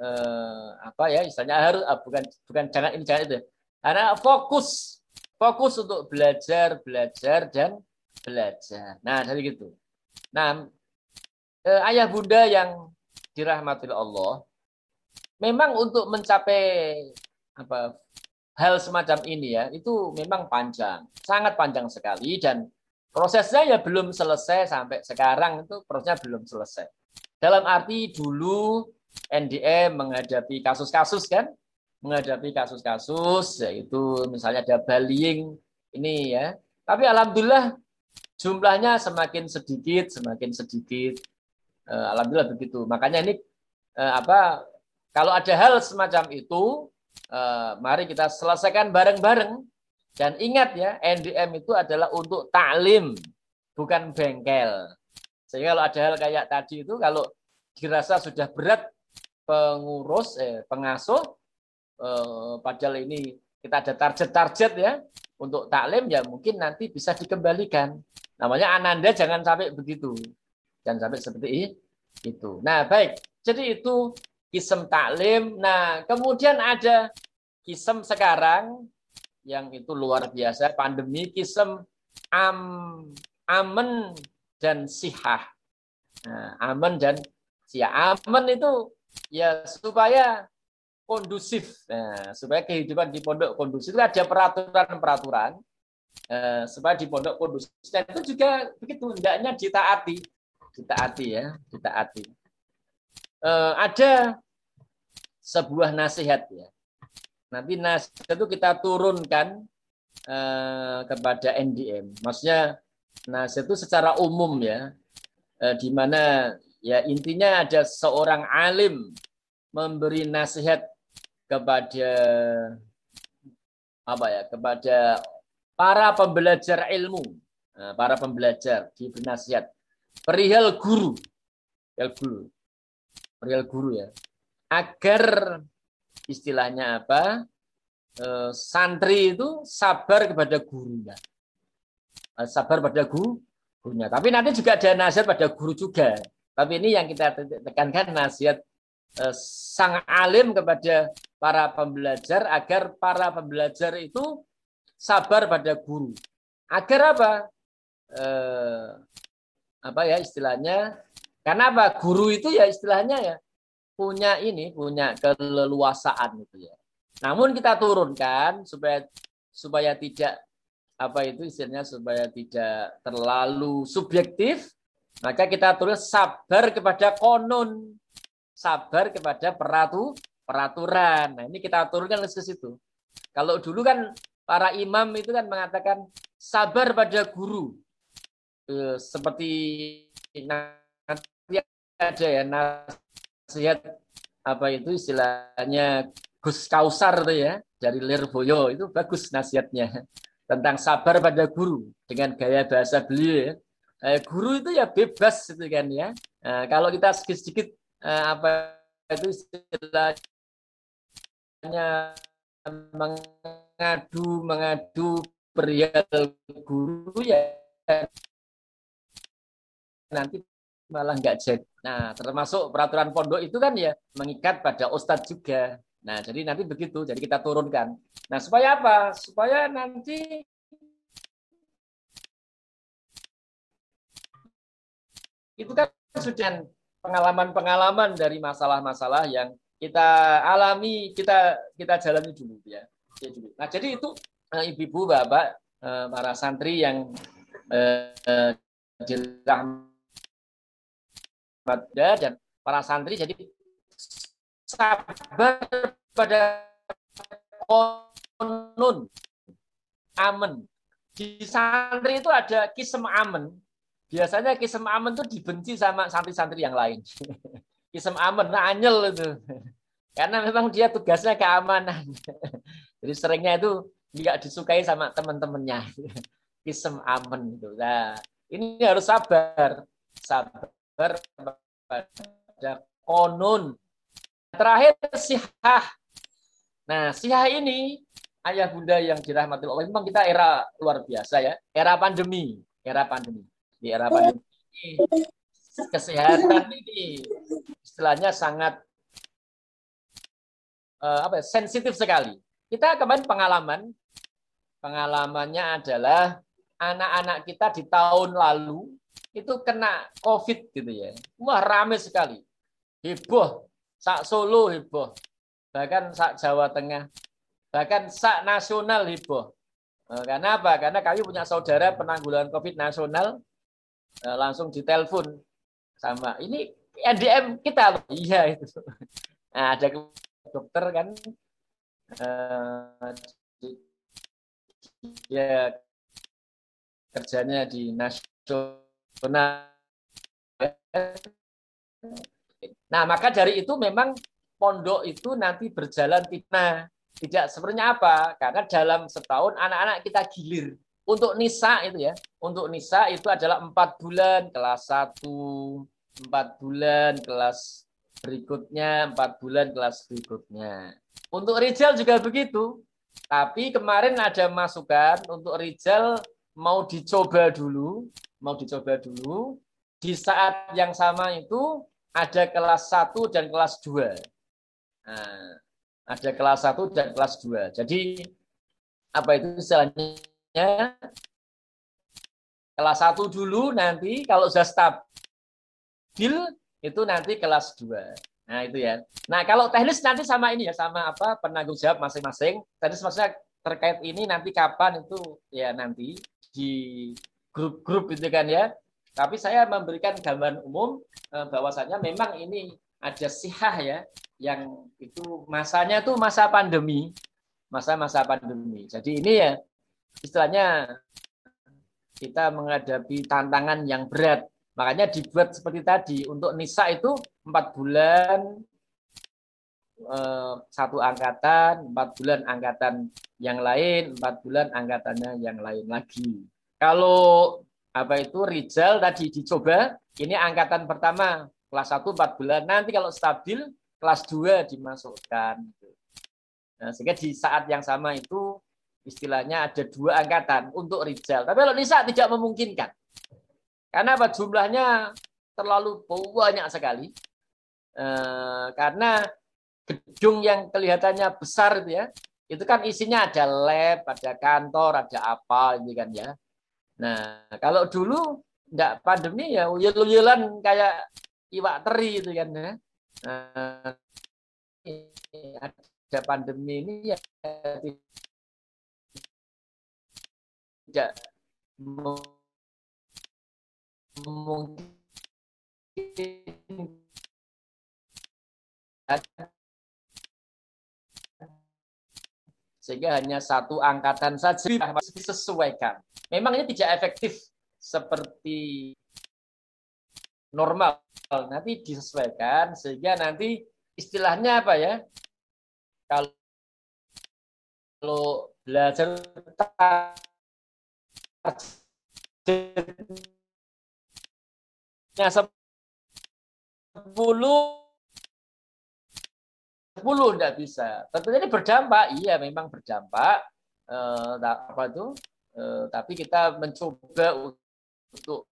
eh, apa ya istilahnya harus ah, bukan bukan jangan ini jangan itu. Karena fokus fokus untuk belajar, belajar dan belajar. Nah, dari gitu. Nah, eh, ayah bunda yang dirahmati Allah memang untuk mencapai apa hal semacam ini ya itu memang panjang, sangat panjang sekali dan prosesnya ya belum selesai sampai sekarang itu prosesnya belum selesai. Dalam arti dulu NDM menghadapi kasus-kasus kan, menghadapi kasus-kasus yaitu misalnya ada bullying ini ya. Tapi alhamdulillah jumlahnya semakin sedikit, semakin sedikit. Eh, alhamdulillah begitu. Makanya ini eh, apa kalau ada hal semacam itu uh, mari kita selesaikan bareng-bareng. Dan ingat ya, NDM itu adalah untuk taklim, bukan bengkel. Sehingga kalau ada hal kayak tadi itu, kalau dirasa sudah berat pengurus, eh, pengasuh, eh, padahal ini kita ada target-target ya, untuk taklim ya mungkin nanti bisa dikembalikan. Namanya ananda jangan sampai begitu. Jangan sampai seperti itu. Nah, baik. Jadi itu kisem taklim. Nah, kemudian ada kisem sekarang yang itu luar biasa pandemi kisem am amen dan sihah. Nah, amen dan sihah. Amen itu ya supaya kondusif. Nah, supaya kehidupan di pondok kondusif itu ada peraturan-peraturan eh, supaya di pondok kondusif. Dan itu juga begitu hendaknya ditaati, ditaati ya, ditaati eh, ada sebuah nasihat ya. Nanti nasihat itu kita turunkan eh, kepada NDM. Maksudnya nasihat itu secara umum ya, eh, di mana ya intinya ada seorang alim memberi nasihat kepada apa ya kepada para pembelajar ilmu, nah, para pembelajar di nasihat. Perihal guru, perihal guru, perihal guru ya, agar istilahnya apa eh, santri itu sabar kepada gurunya Eh, sabar pada guru, gurunya. Tapi nanti juga ada nasihat pada guru juga. Tapi ini yang kita tekankan nasihat eh, sang alim kepada para pembelajar agar para pembelajar itu sabar pada guru. Agar apa? Eh, apa ya istilahnya? Karena apa? Guru itu ya istilahnya ya punya ini, punya keleluasaan itu ya. Namun kita turunkan supaya supaya tidak apa itu istilahnya supaya tidak terlalu subjektif, maka kita tulis sabar kepada konon, sabar kepada peratu peraturan. Nah, ini kita turunkan ke situ. Kalau dulu kan para imam itu kan mengatakan sabar pada guru. Eh, seperti ada ya nasihat apa itu istilahnya Gus Kausar itu ya dari Lirboyo itu bagus nasihatnya tentang sabar pada guru dengan gaya bahasa beliau ya. Eh, guru itu ya bebas itu kan ya. Nah, kalau kita sedikit-sedikit eh, apa itu istilahnya mengadu mengadu perihal guru ya nanti malah nggak jadi. Nah, termasuk peraturan pondok itu kan ya mengikat pada ustadz juga. Nah, jadi nanti begitu. Jadi kita turunkan. Nah, supaya apa? Supaya nanti itu kan sudah pengalaman-pengalaman dari masalah-masalah yang kita alami, kita kita jalani dulu ya. Nah, jadi itu eh, ibu-ibu, bapak, eh, para santri yang eh, dirahmat dan para santri jadi sabar pada konun amen. Di santri itu ada kisem amen. Biasanya kisem amen itu dibenci sama santri-santri yang lain. kisem amen, nah anyel itu. Karena memang dia tugasnya keamanan. Jadi seringnya itu tidak disukai sama teman-temannya. Kisem amen itu. Nah, ini harus sabar. Sabar pada konun Terakhir sihah. Nah, sihah ini ayah bunda yang dirahmati Allah. Memang kita era luar biasa ya, era pandemi, era pandemi. Di era pandemi kesehatan ini istilahnya sangat uh, apa ya, sensitif sekali. Kita kemarin pengalaman pengalamannya adalah anak-anak kita di tahun lalu itu kena COVID gitu ya. Wah, rame sekali. Heboh sak Solo heboh, bahkan sak Jawa Tengah, bahkan sak nasional heboh. Eh, karena apa? Karena kami punya saudara penanggulangan COVID nasional, eh, langsung ditelepon sama ini NDM kita Iya itu. Nah, ada dokter kan, ya kerjanya di nasional Nah, maka dari itu memang pondok itu nanti berjalan tidak tidak sebenarnya apa? Karena dalam setahun anak-anak kita gilir. Untuk nisa itu ya, untuk nisa itu adalah empat bulan kelas satu, empat bulan kelas berikutnya, empat bulan kelas berikutnya. Untuk Rijal juga begitu. Tapi kemarin ada masukan untuk Rijal mau dicoba dulu, mau dicoba dulu. Di saat yang sama itu ada kelas 1 dan kelas 2. Nah, ada kelas 1 dan kelas 2. Jadi apa itu istilahnya? Kelas 1 dulu nanti kalau sudah stabil itu nanti kelas 2. Nah, itu ya. Nah, kalau teknis nanti sama ini ya, sama apa penanggung jawab masing-masing. Tadi maksudnya terkait ini nanti kapan itu ya nanti di grup-grup itu kan ya tapi saya memberikan gambaran umum eh, bahwasanya memang ini ada sihah ya yang itu masanya itu masa pandemi, masa-masa pandemi. Jadi ini ya istilahnya kita menghadapi tantangan yang berat. Makanya dibuat seperti tadi untuk nisa itu empat bulan eh, satu angkatan, empat bulan angkatan yang lain, empat bulan angkatannya yang lain lagi. Kalau apa itu Rizal tadi dicoba, ini angkatan pertama kelas 1 4 bulan. Nanti kalau stabil kelas 2 dimasukkan. Nah, sehingga di saat yang sama itu istilahnya ada dua angkatan untuk Rizal. Tapi kalau Nisa tidak memungkinkan. Karena apa? Jumlahnya terlalu banyak sekali. Eh, karena gedung yang kelihatannya besar itu ya, itu kan isinya ada lab, ada kantor, ada apa ini kan ya. Nah, kalau dulu enggak pandemi ya uyel-uyelan kayak iwak teri itu kan ya. Nah, ada pandemi ini ya tidak mungkin sehingga hanya satu angkatan saja masih disesuaikan. Memang ini tidak efektif seperti normal. Nanti disesuaikan sehingga nanti istilahnya apa ya? Kalau belajar Nah, sepuluh sepuluh tidak bisa. Tentunya ini berdampak, iya memang berdampak. Eh, apa itu? Eh, tapi kita mencoba untuk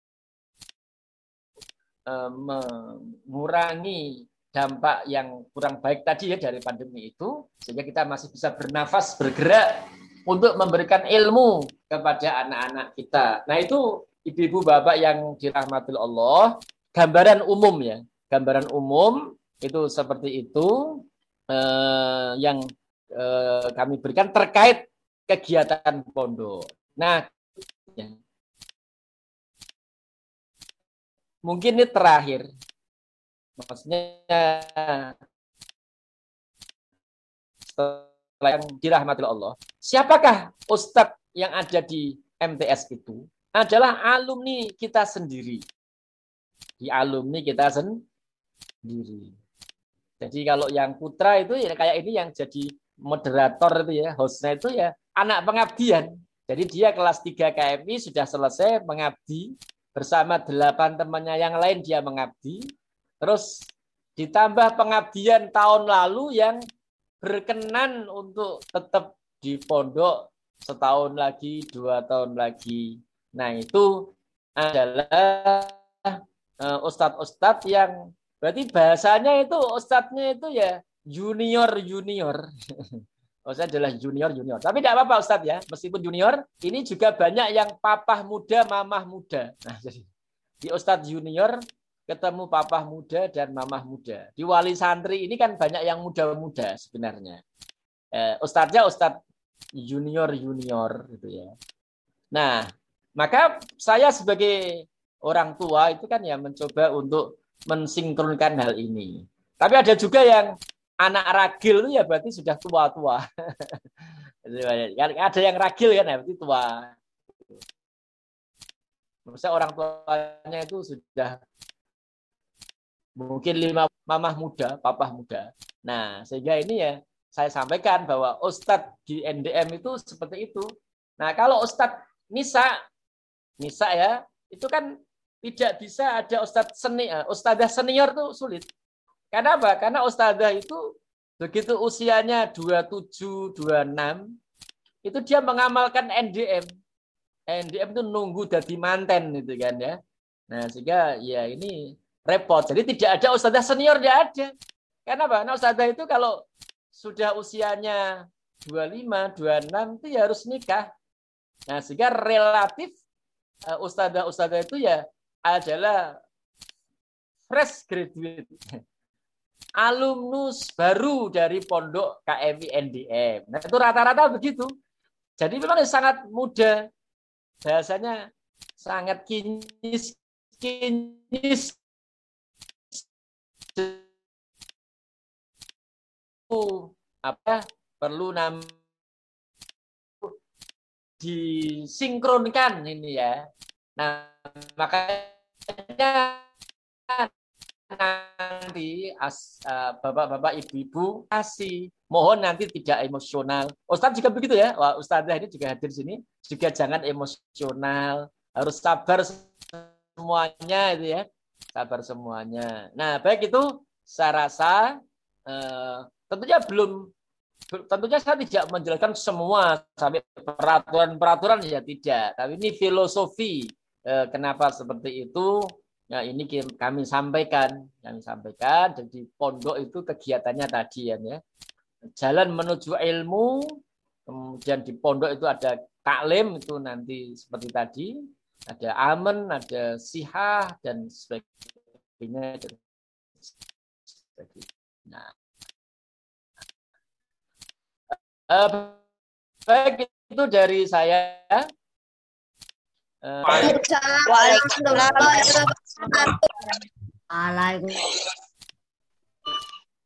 eh, mengurangi dampak yang kurang baik tadi ya dari pandemi itu, sehingga kita masih bisa bernafas, bergerak untuk memberikan ilmu kepada anak-anak kita. Nah itu ibu-ibu bapak yang dirahmati Allah, gambaran umum ya, gambaran umum itu seperti itu eh, yang eh, kami berikan terkait kegiatan pondok. Nah, ya. mungkin ini terakhir, maksudnya setelah yang dirahmati Allah, siapakah ustadz yang ada di MTS itu adalah alumni kita sendiri. Di alumni kita sendiri. Jadi kalau yang putra itu ya kayak ini yang jadi moderator itu ya, hostnya itu ya anak pengabdian. Jadi dia kelas 3 KMI sudah selesai mengabdi bersama delapan temannya yang lain dia mengabdi. Terus ditambah pengabdian tahun lalu yang berkenan untuk tetap di pondok setahun lagi, dua tahun lagi. Nah itu adalah uh, ustadz-ustadz yang Berarti bahasanya itu ustadznya itu ya junior junior. Ustadz adalah junior junior. Tapi tidak apa-apa Ustadz ya, meskipun junior, ini juga banyak yang papah muda, mamah muda. Nah, jadi di Ustadz junior ketemu papah muda dan mamah muda. Di wali santri ini kan banyak yang muda-muda sebenarnya. Eh, Ustadznya Ustadz junior junior gitu ya. Nah, maka saya sebagai orang tua itu kan ya mencoba untuk mensinkronkan hal ini. Tapi ada juga yang anak ragil itu ya berarti sudah tua-tua. ada yang ragil kan ya berarti tua. Maksudnya orang tuanya itu sudah mungkin lima mamah muda, papah muda. Nah, sehingga ini ya saya sampaikan bahwa Ustadz di NDM itu seperti itu. Nah, kalau Ustadz Nisa, Nisa ya, itu kan tidak bisa ada ustadz seni, eh, ustadzah senior tuh sulit. Karena apa? Karena ustadzah itu begitu usianya 27, 26, itu dia mengamalkan NDM. NDM itu nunggu jadi manten gitu kan ya. Nah, sehingga ya ini repot. Jadi tidak ada ustadzah senior, tidak ada. Karena apa? Karena ustadzah itu kalau sudah usianya 25, 26 itu ya harus nikah. Nah, sehingga relatif uh, ustadzah-ustadzah itu ya adalah fresh graduate. Alumnus baru dari pondok KMI NDM. Nah, itu rata-rata begitu. Jadi memang sangat muda. Bahasanya sangat kinis kinis apa perlu nam disinkronkan ini ya. Nah, makanya nanti as, uh, bapak-bapak ibu-ibu kasih mohon nanti tidak emosional. Ustadz juga begitu ya. Wah, Ustadz ini juga hadir sini juga jangan emosional, harus sabar semuanya itu ya. Sabar semuanya. Nah, baik itu saya rasa uh, tentunya belum tentunya saya tidak menjelaskan semua sampai peraturan-peraturan ya tidak, tapi ini filosofi uh, kenapa seperti itu Ya, ini kami sampaikan, kami sampaikan. Jadi pondok itu kegiatannya tadi ya. Jalan menuju ilmu, kemudian di pondok itu ada taklim itu nanti seperti tadi, ada amen, ada sihah dan sebagainya. Nah, uh, baik itu dari saya.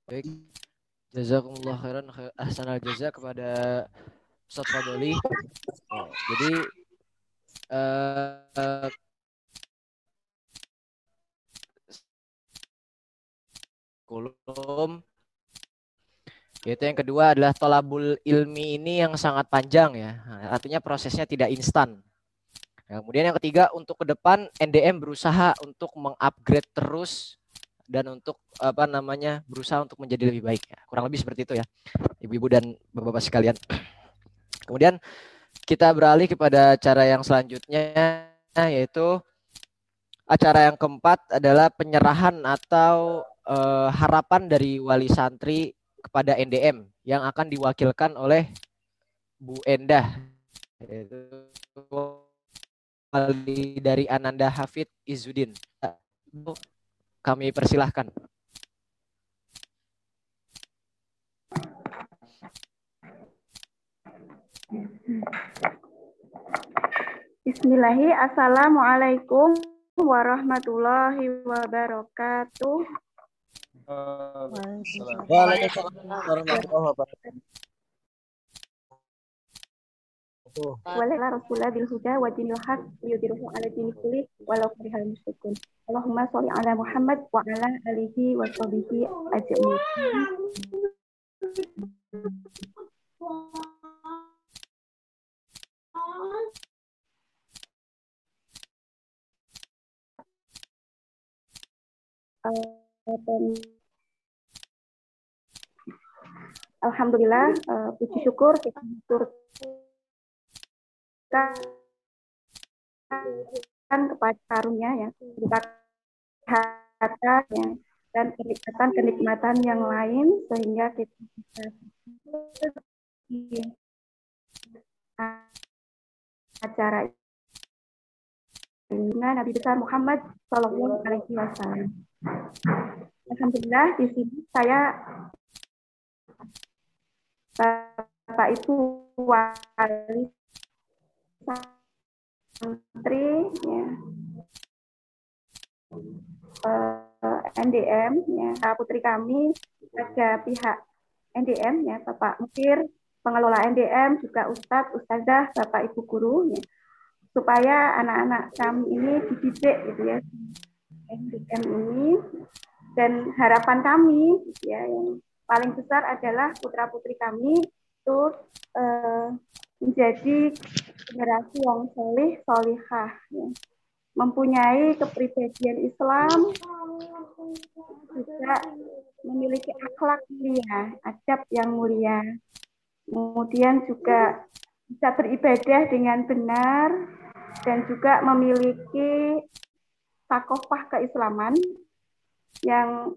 Baik. Jazakumullah khairan ahsanal jaza kepada Ustaz Fadoli. Oh, jadi uh, kulum yaitu yang kedua adalah tolabul ilmi ini yang sangat panjang ya artinya prosesnya tidak instan Ya, kemudian yang ketiga untuk ke depan NDM berusaha untuk mengupgrade terus dan untuk apa namanya berusaha untuk menjadi lebih baik ya. Kurang lebih seperti itu ya. Ibu-ibu dan bapak-bapak sekalian. Kemudian kita beralih kepada cara yang selanjutnya yaitu acara yang keempat adalah penyerahan atau uh, harapan dari wali santri kepada NDM yang akan diwakilkan oleh Bu Endah yaitu kembali dari Ananda Hafid Izudin. Kami persilahkan. Bismillahirrahmanirrahim. Assalamualaikum warahmatullahi wabarakatuh. Waalaikumsalam warahmatullahi wabarakatuh. Wala Rasulullah bil huda wa dinil haq yudhiruhu ala dini kulli walau karihal musyrikun. Allahumma sholli ala Muhammad wa ala alihi wa sahbihi ajma'in. Alhamdulillah, uh, puji syukur kita turut kan kepada karunia ya kata ya dan kenikmatan-kenikmatan yang lain sehingga kita bisa acara ini Nabi besar Muhammad Shallallahu Alaihi Wasallam. Alhamdulillah di sini saya Bapak Ibu wali santri ya. Eh, NDM ya. Putri kami ada pihak NDM ya. Bapak Mukir pengelola NDM juga Ustadz Ustazah Bapak Ibu guru ya. Supaya anak-anak kami ini dididik gitu ya NDM ini. Dan harapan kami ya yang paling besar adalah putra putri kami itu uh, menjadi generasi yang solih solihah ya. mempunyai kepribadian Islam juga memiliki akhlak mulia adab yang mulia kemudian juga bisa beribadah dengan benar dan juga memiliki takofah keislaman yang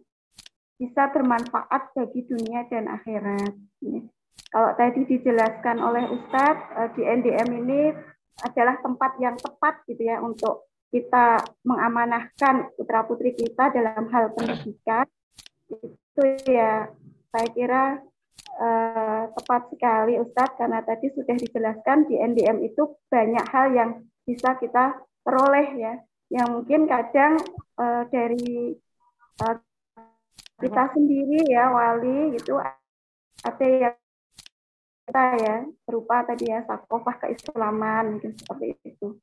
bisa bermanfaat bagi dunia dan akhirat. Ya. Kalau tadi dijelaskan oleh Ustadz, eh, di NDM ini adalah tempat yang tepat gitu ya untuk kita mengamanahkan putra-putri kita dalam hal pendidikan. Itu ya saya kira eh, tepat sekali Ustadz karena tadi sudah dijelaskan di NDM itu banyak hal yang bisa kita peroleh ya. Yang mungkin kadang eh, dari eh, kita sendiri ya wali gitu ada yang kita ya berupa tadi ya sakofah keislaman mungkin seperti itu.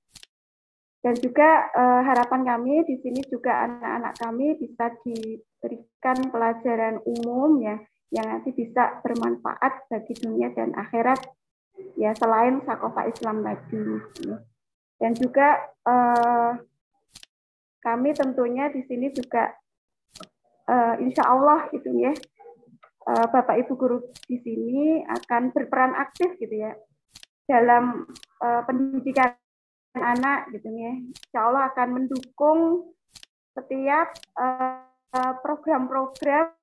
Dan juga eh, harapan kami di sini juga anak-anak kami bisa diberikan pelajaran umum ya yang nanti bisa bermanfaat bagi dunia dan akhirat ya selain sakofa Islam tadi. Dan juga eh, kami tentunya di sini juga eh, insya Allah gitu ya Bapak Ibu guru di sini akan berperan aktif gitu ya dalam eh, pendidikan anak gitu ya. Insya Allah akan mendukung setiap eh, program-program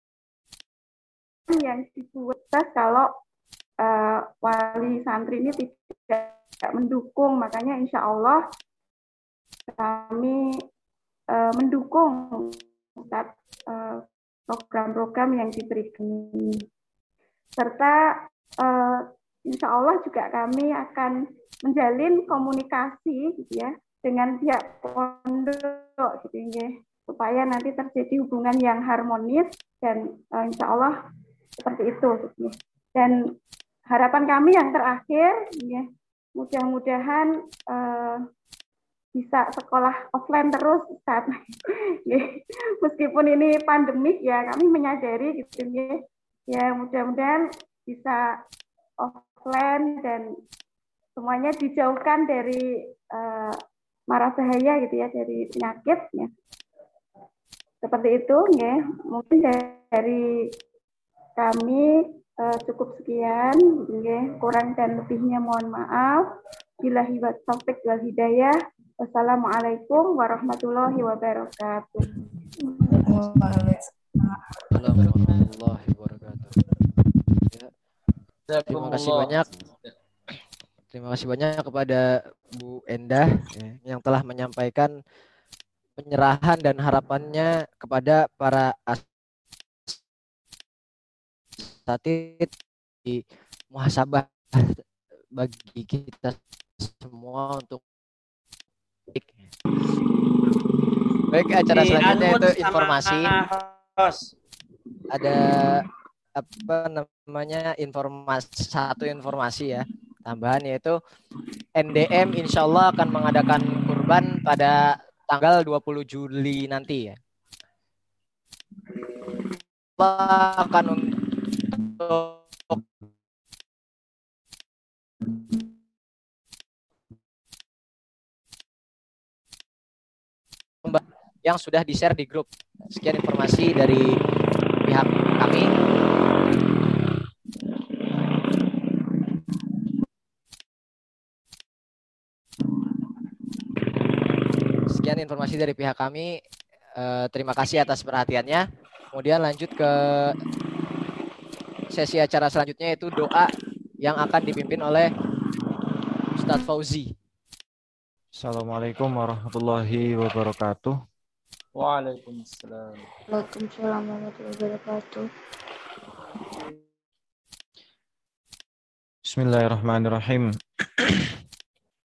yang dibuat kalau uh, wali santri ini tidak mendukung makanya insya Allah kami uh, mendukung program-program uh, yang diberikan serta uh, insya Allah juga kami akan menjalin komunikasi gitu ya dengan pihak pondok gitu ya supaya nanti terjadi hubungan yang harmonis dan uh, insya Allah seperti itu gitu ya. dan harapan kami yang terakhir ya mudah-mudahan uh, bisa sekolah offline terus saat meskipun ini pandemik ya kami menyadari gitu ya ya mudah-mudahan bisa offline dan semuanya dijauhkan dari uh, marah bahaya gitu ya dari penyakit ya. Seperti itu ya. Mungkin dari kami uh, cukup sekian ya. Kurang dan lebihnya mohon maaf. Bila hibat taufik wal hidayah wassalamualaikum warahmatullahi wabarakatuh Warahmatullahi wabarakatuh. Ya. Terima kasih banyak Terima kasih banyak kepada Bu Endah ya, yang telah menyampaikan penyerahan dan harapannya kepada para asatid di muhasabah bagi kita semua untuk baik acara selanjutnya itu informasi ada apa namanya informasi satu informasi ya tambahan yaitu NDM insya Allah akan mengadakan kurban pada tanggal 20 Juli nanti ya. akan untuk yang sudah di-share di grup. Sekian informasi dari pihak kami. sekian informasi dari pihak kami. Uh, terima kasih atas perhatiannya. Kemudian lanjut ke sesi acara selanjutnya yaitu doa yang akan dipimpin oleh Ustadz Fauzi. Assalamualaikum warahmatullahi wabarakatuh. Waalaikumsalam. Waalaikumsalam warahmatullahi wabarakatuh. Bismillahirrahmanirrahim.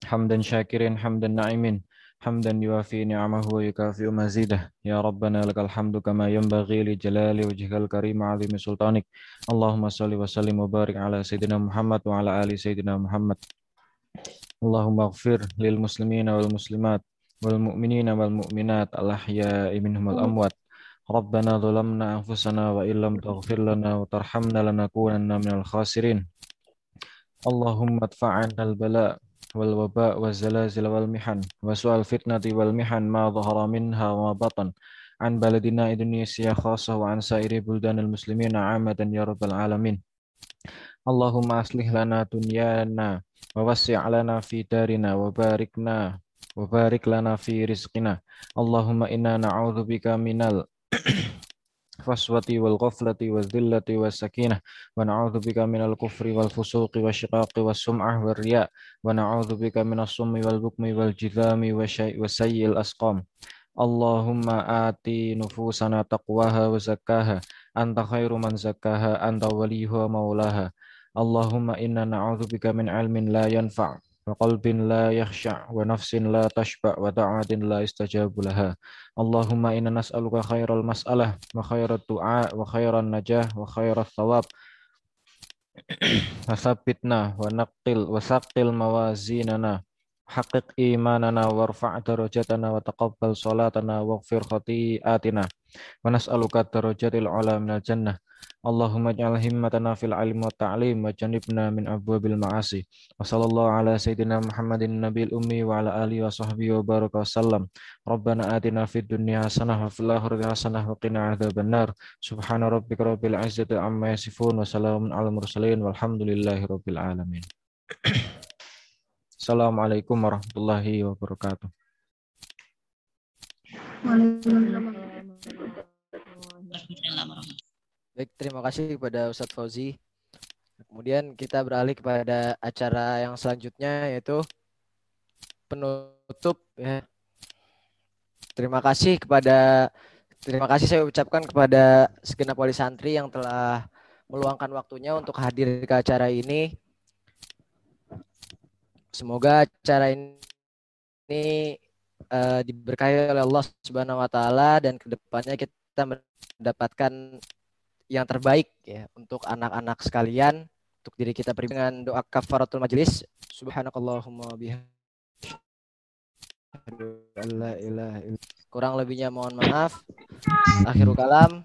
hamdan syakirin, hamdan na'imin. Hamdan yuafi ni'amahu wa yukafi'u mazidah. Ya Rabbana lakal hamdu kama yanbaghi li jalali wajhikal karim azimi sultanik. Allahumma salli wa sallim wa barik ala Sayyidina Muhammad wa ala ali Sayyidina Muhammad. اللهم اغفر للمسلمين والمسلمات والمؤمنين والمؤمنات الأحياء منهم الأموات. ربنا ظلمنا أنفسنا وإن لم تغفر لنا وترحمنا لنكونن من الخاسرين. اللهم ادفع عنا البلاء والوباء والزلازل والمحن وسوء الفتنة والمحن ما ظهر منها وما بطن. عن بلدنا إندونيسيا خاصة وعن سائر بلدان المسلمين عامة يا رب العالمين. اللهم أصلح لنا دنيانا ووسع لنا في دارنا وباركنا وبارك لنا في رزقنا. اللهم إنا نعوذ بك من ال الفسوة والغفلة والذلة والسكينة ونعوذ بك من الكفر والفسوق والشقاق والسمعة والرياء ونعوذ بك من الصم والبكم والجذام وسيء الأسقام. اللهم آت نفوسنا تقواها وزكاها. أنت خير من زكاها أنت وليها ومولاها. اللهم إنا نعوذ بك من علم لا ينفع وقلب لا يخشع ونفس لا تشبع ودعوة لا يستجاب لها. اللهم إنا نسألك خير المسألة وخير الدعاء وخير النجاة وخير الثواب. وثبتنا ونقل وثقل موازيننا. حقق إيماننا وارفع درجاتنا وتقبل صلاتنا واغفر خطيئاتنا. wa nas'aluka darajatil a'la minal jannah. Allahumma ja'al himmatana fil ilmi wa ta'lim wa janibna min abwabil ma'asi. Wa sallallahu ala sayyidina Muhammadin nabil ummi wa ala alihi wa sahbihi wa baraka wasallam Rabbana atina fid dunya hasanah wa fil akhirati hasanah wa qina adzaban nar subhana rabbika rabbil izzati amma yasifun wa salamun ala mursalin walhamdulillahi rabbil alamin. Assalamualaikum warahmatullahi wabarakatuh. Waalaikumsalam. Baik, terima kasih kepada Ustadz Fauzi. Kemudian kita beralih kepada acara yang selanjutnya yaitu penutup ya. Terima kasih kepada terima kasih saya ucapkan kepada segenap wali santri yang telah meluangkan waktunya untuk hadir ke acara ini. Semoga acara ini uh, diberkahi oleh Allah Subhanahu wa taala dan ke depannya kita mendapatkan yang terbaik ya untuk anak-anak sekalian, untuk diri kita pribadi dengan doa kafaratul majelis. Subhanakallahumma Kurang lebihnya mohon maaf. Akhirul kalam.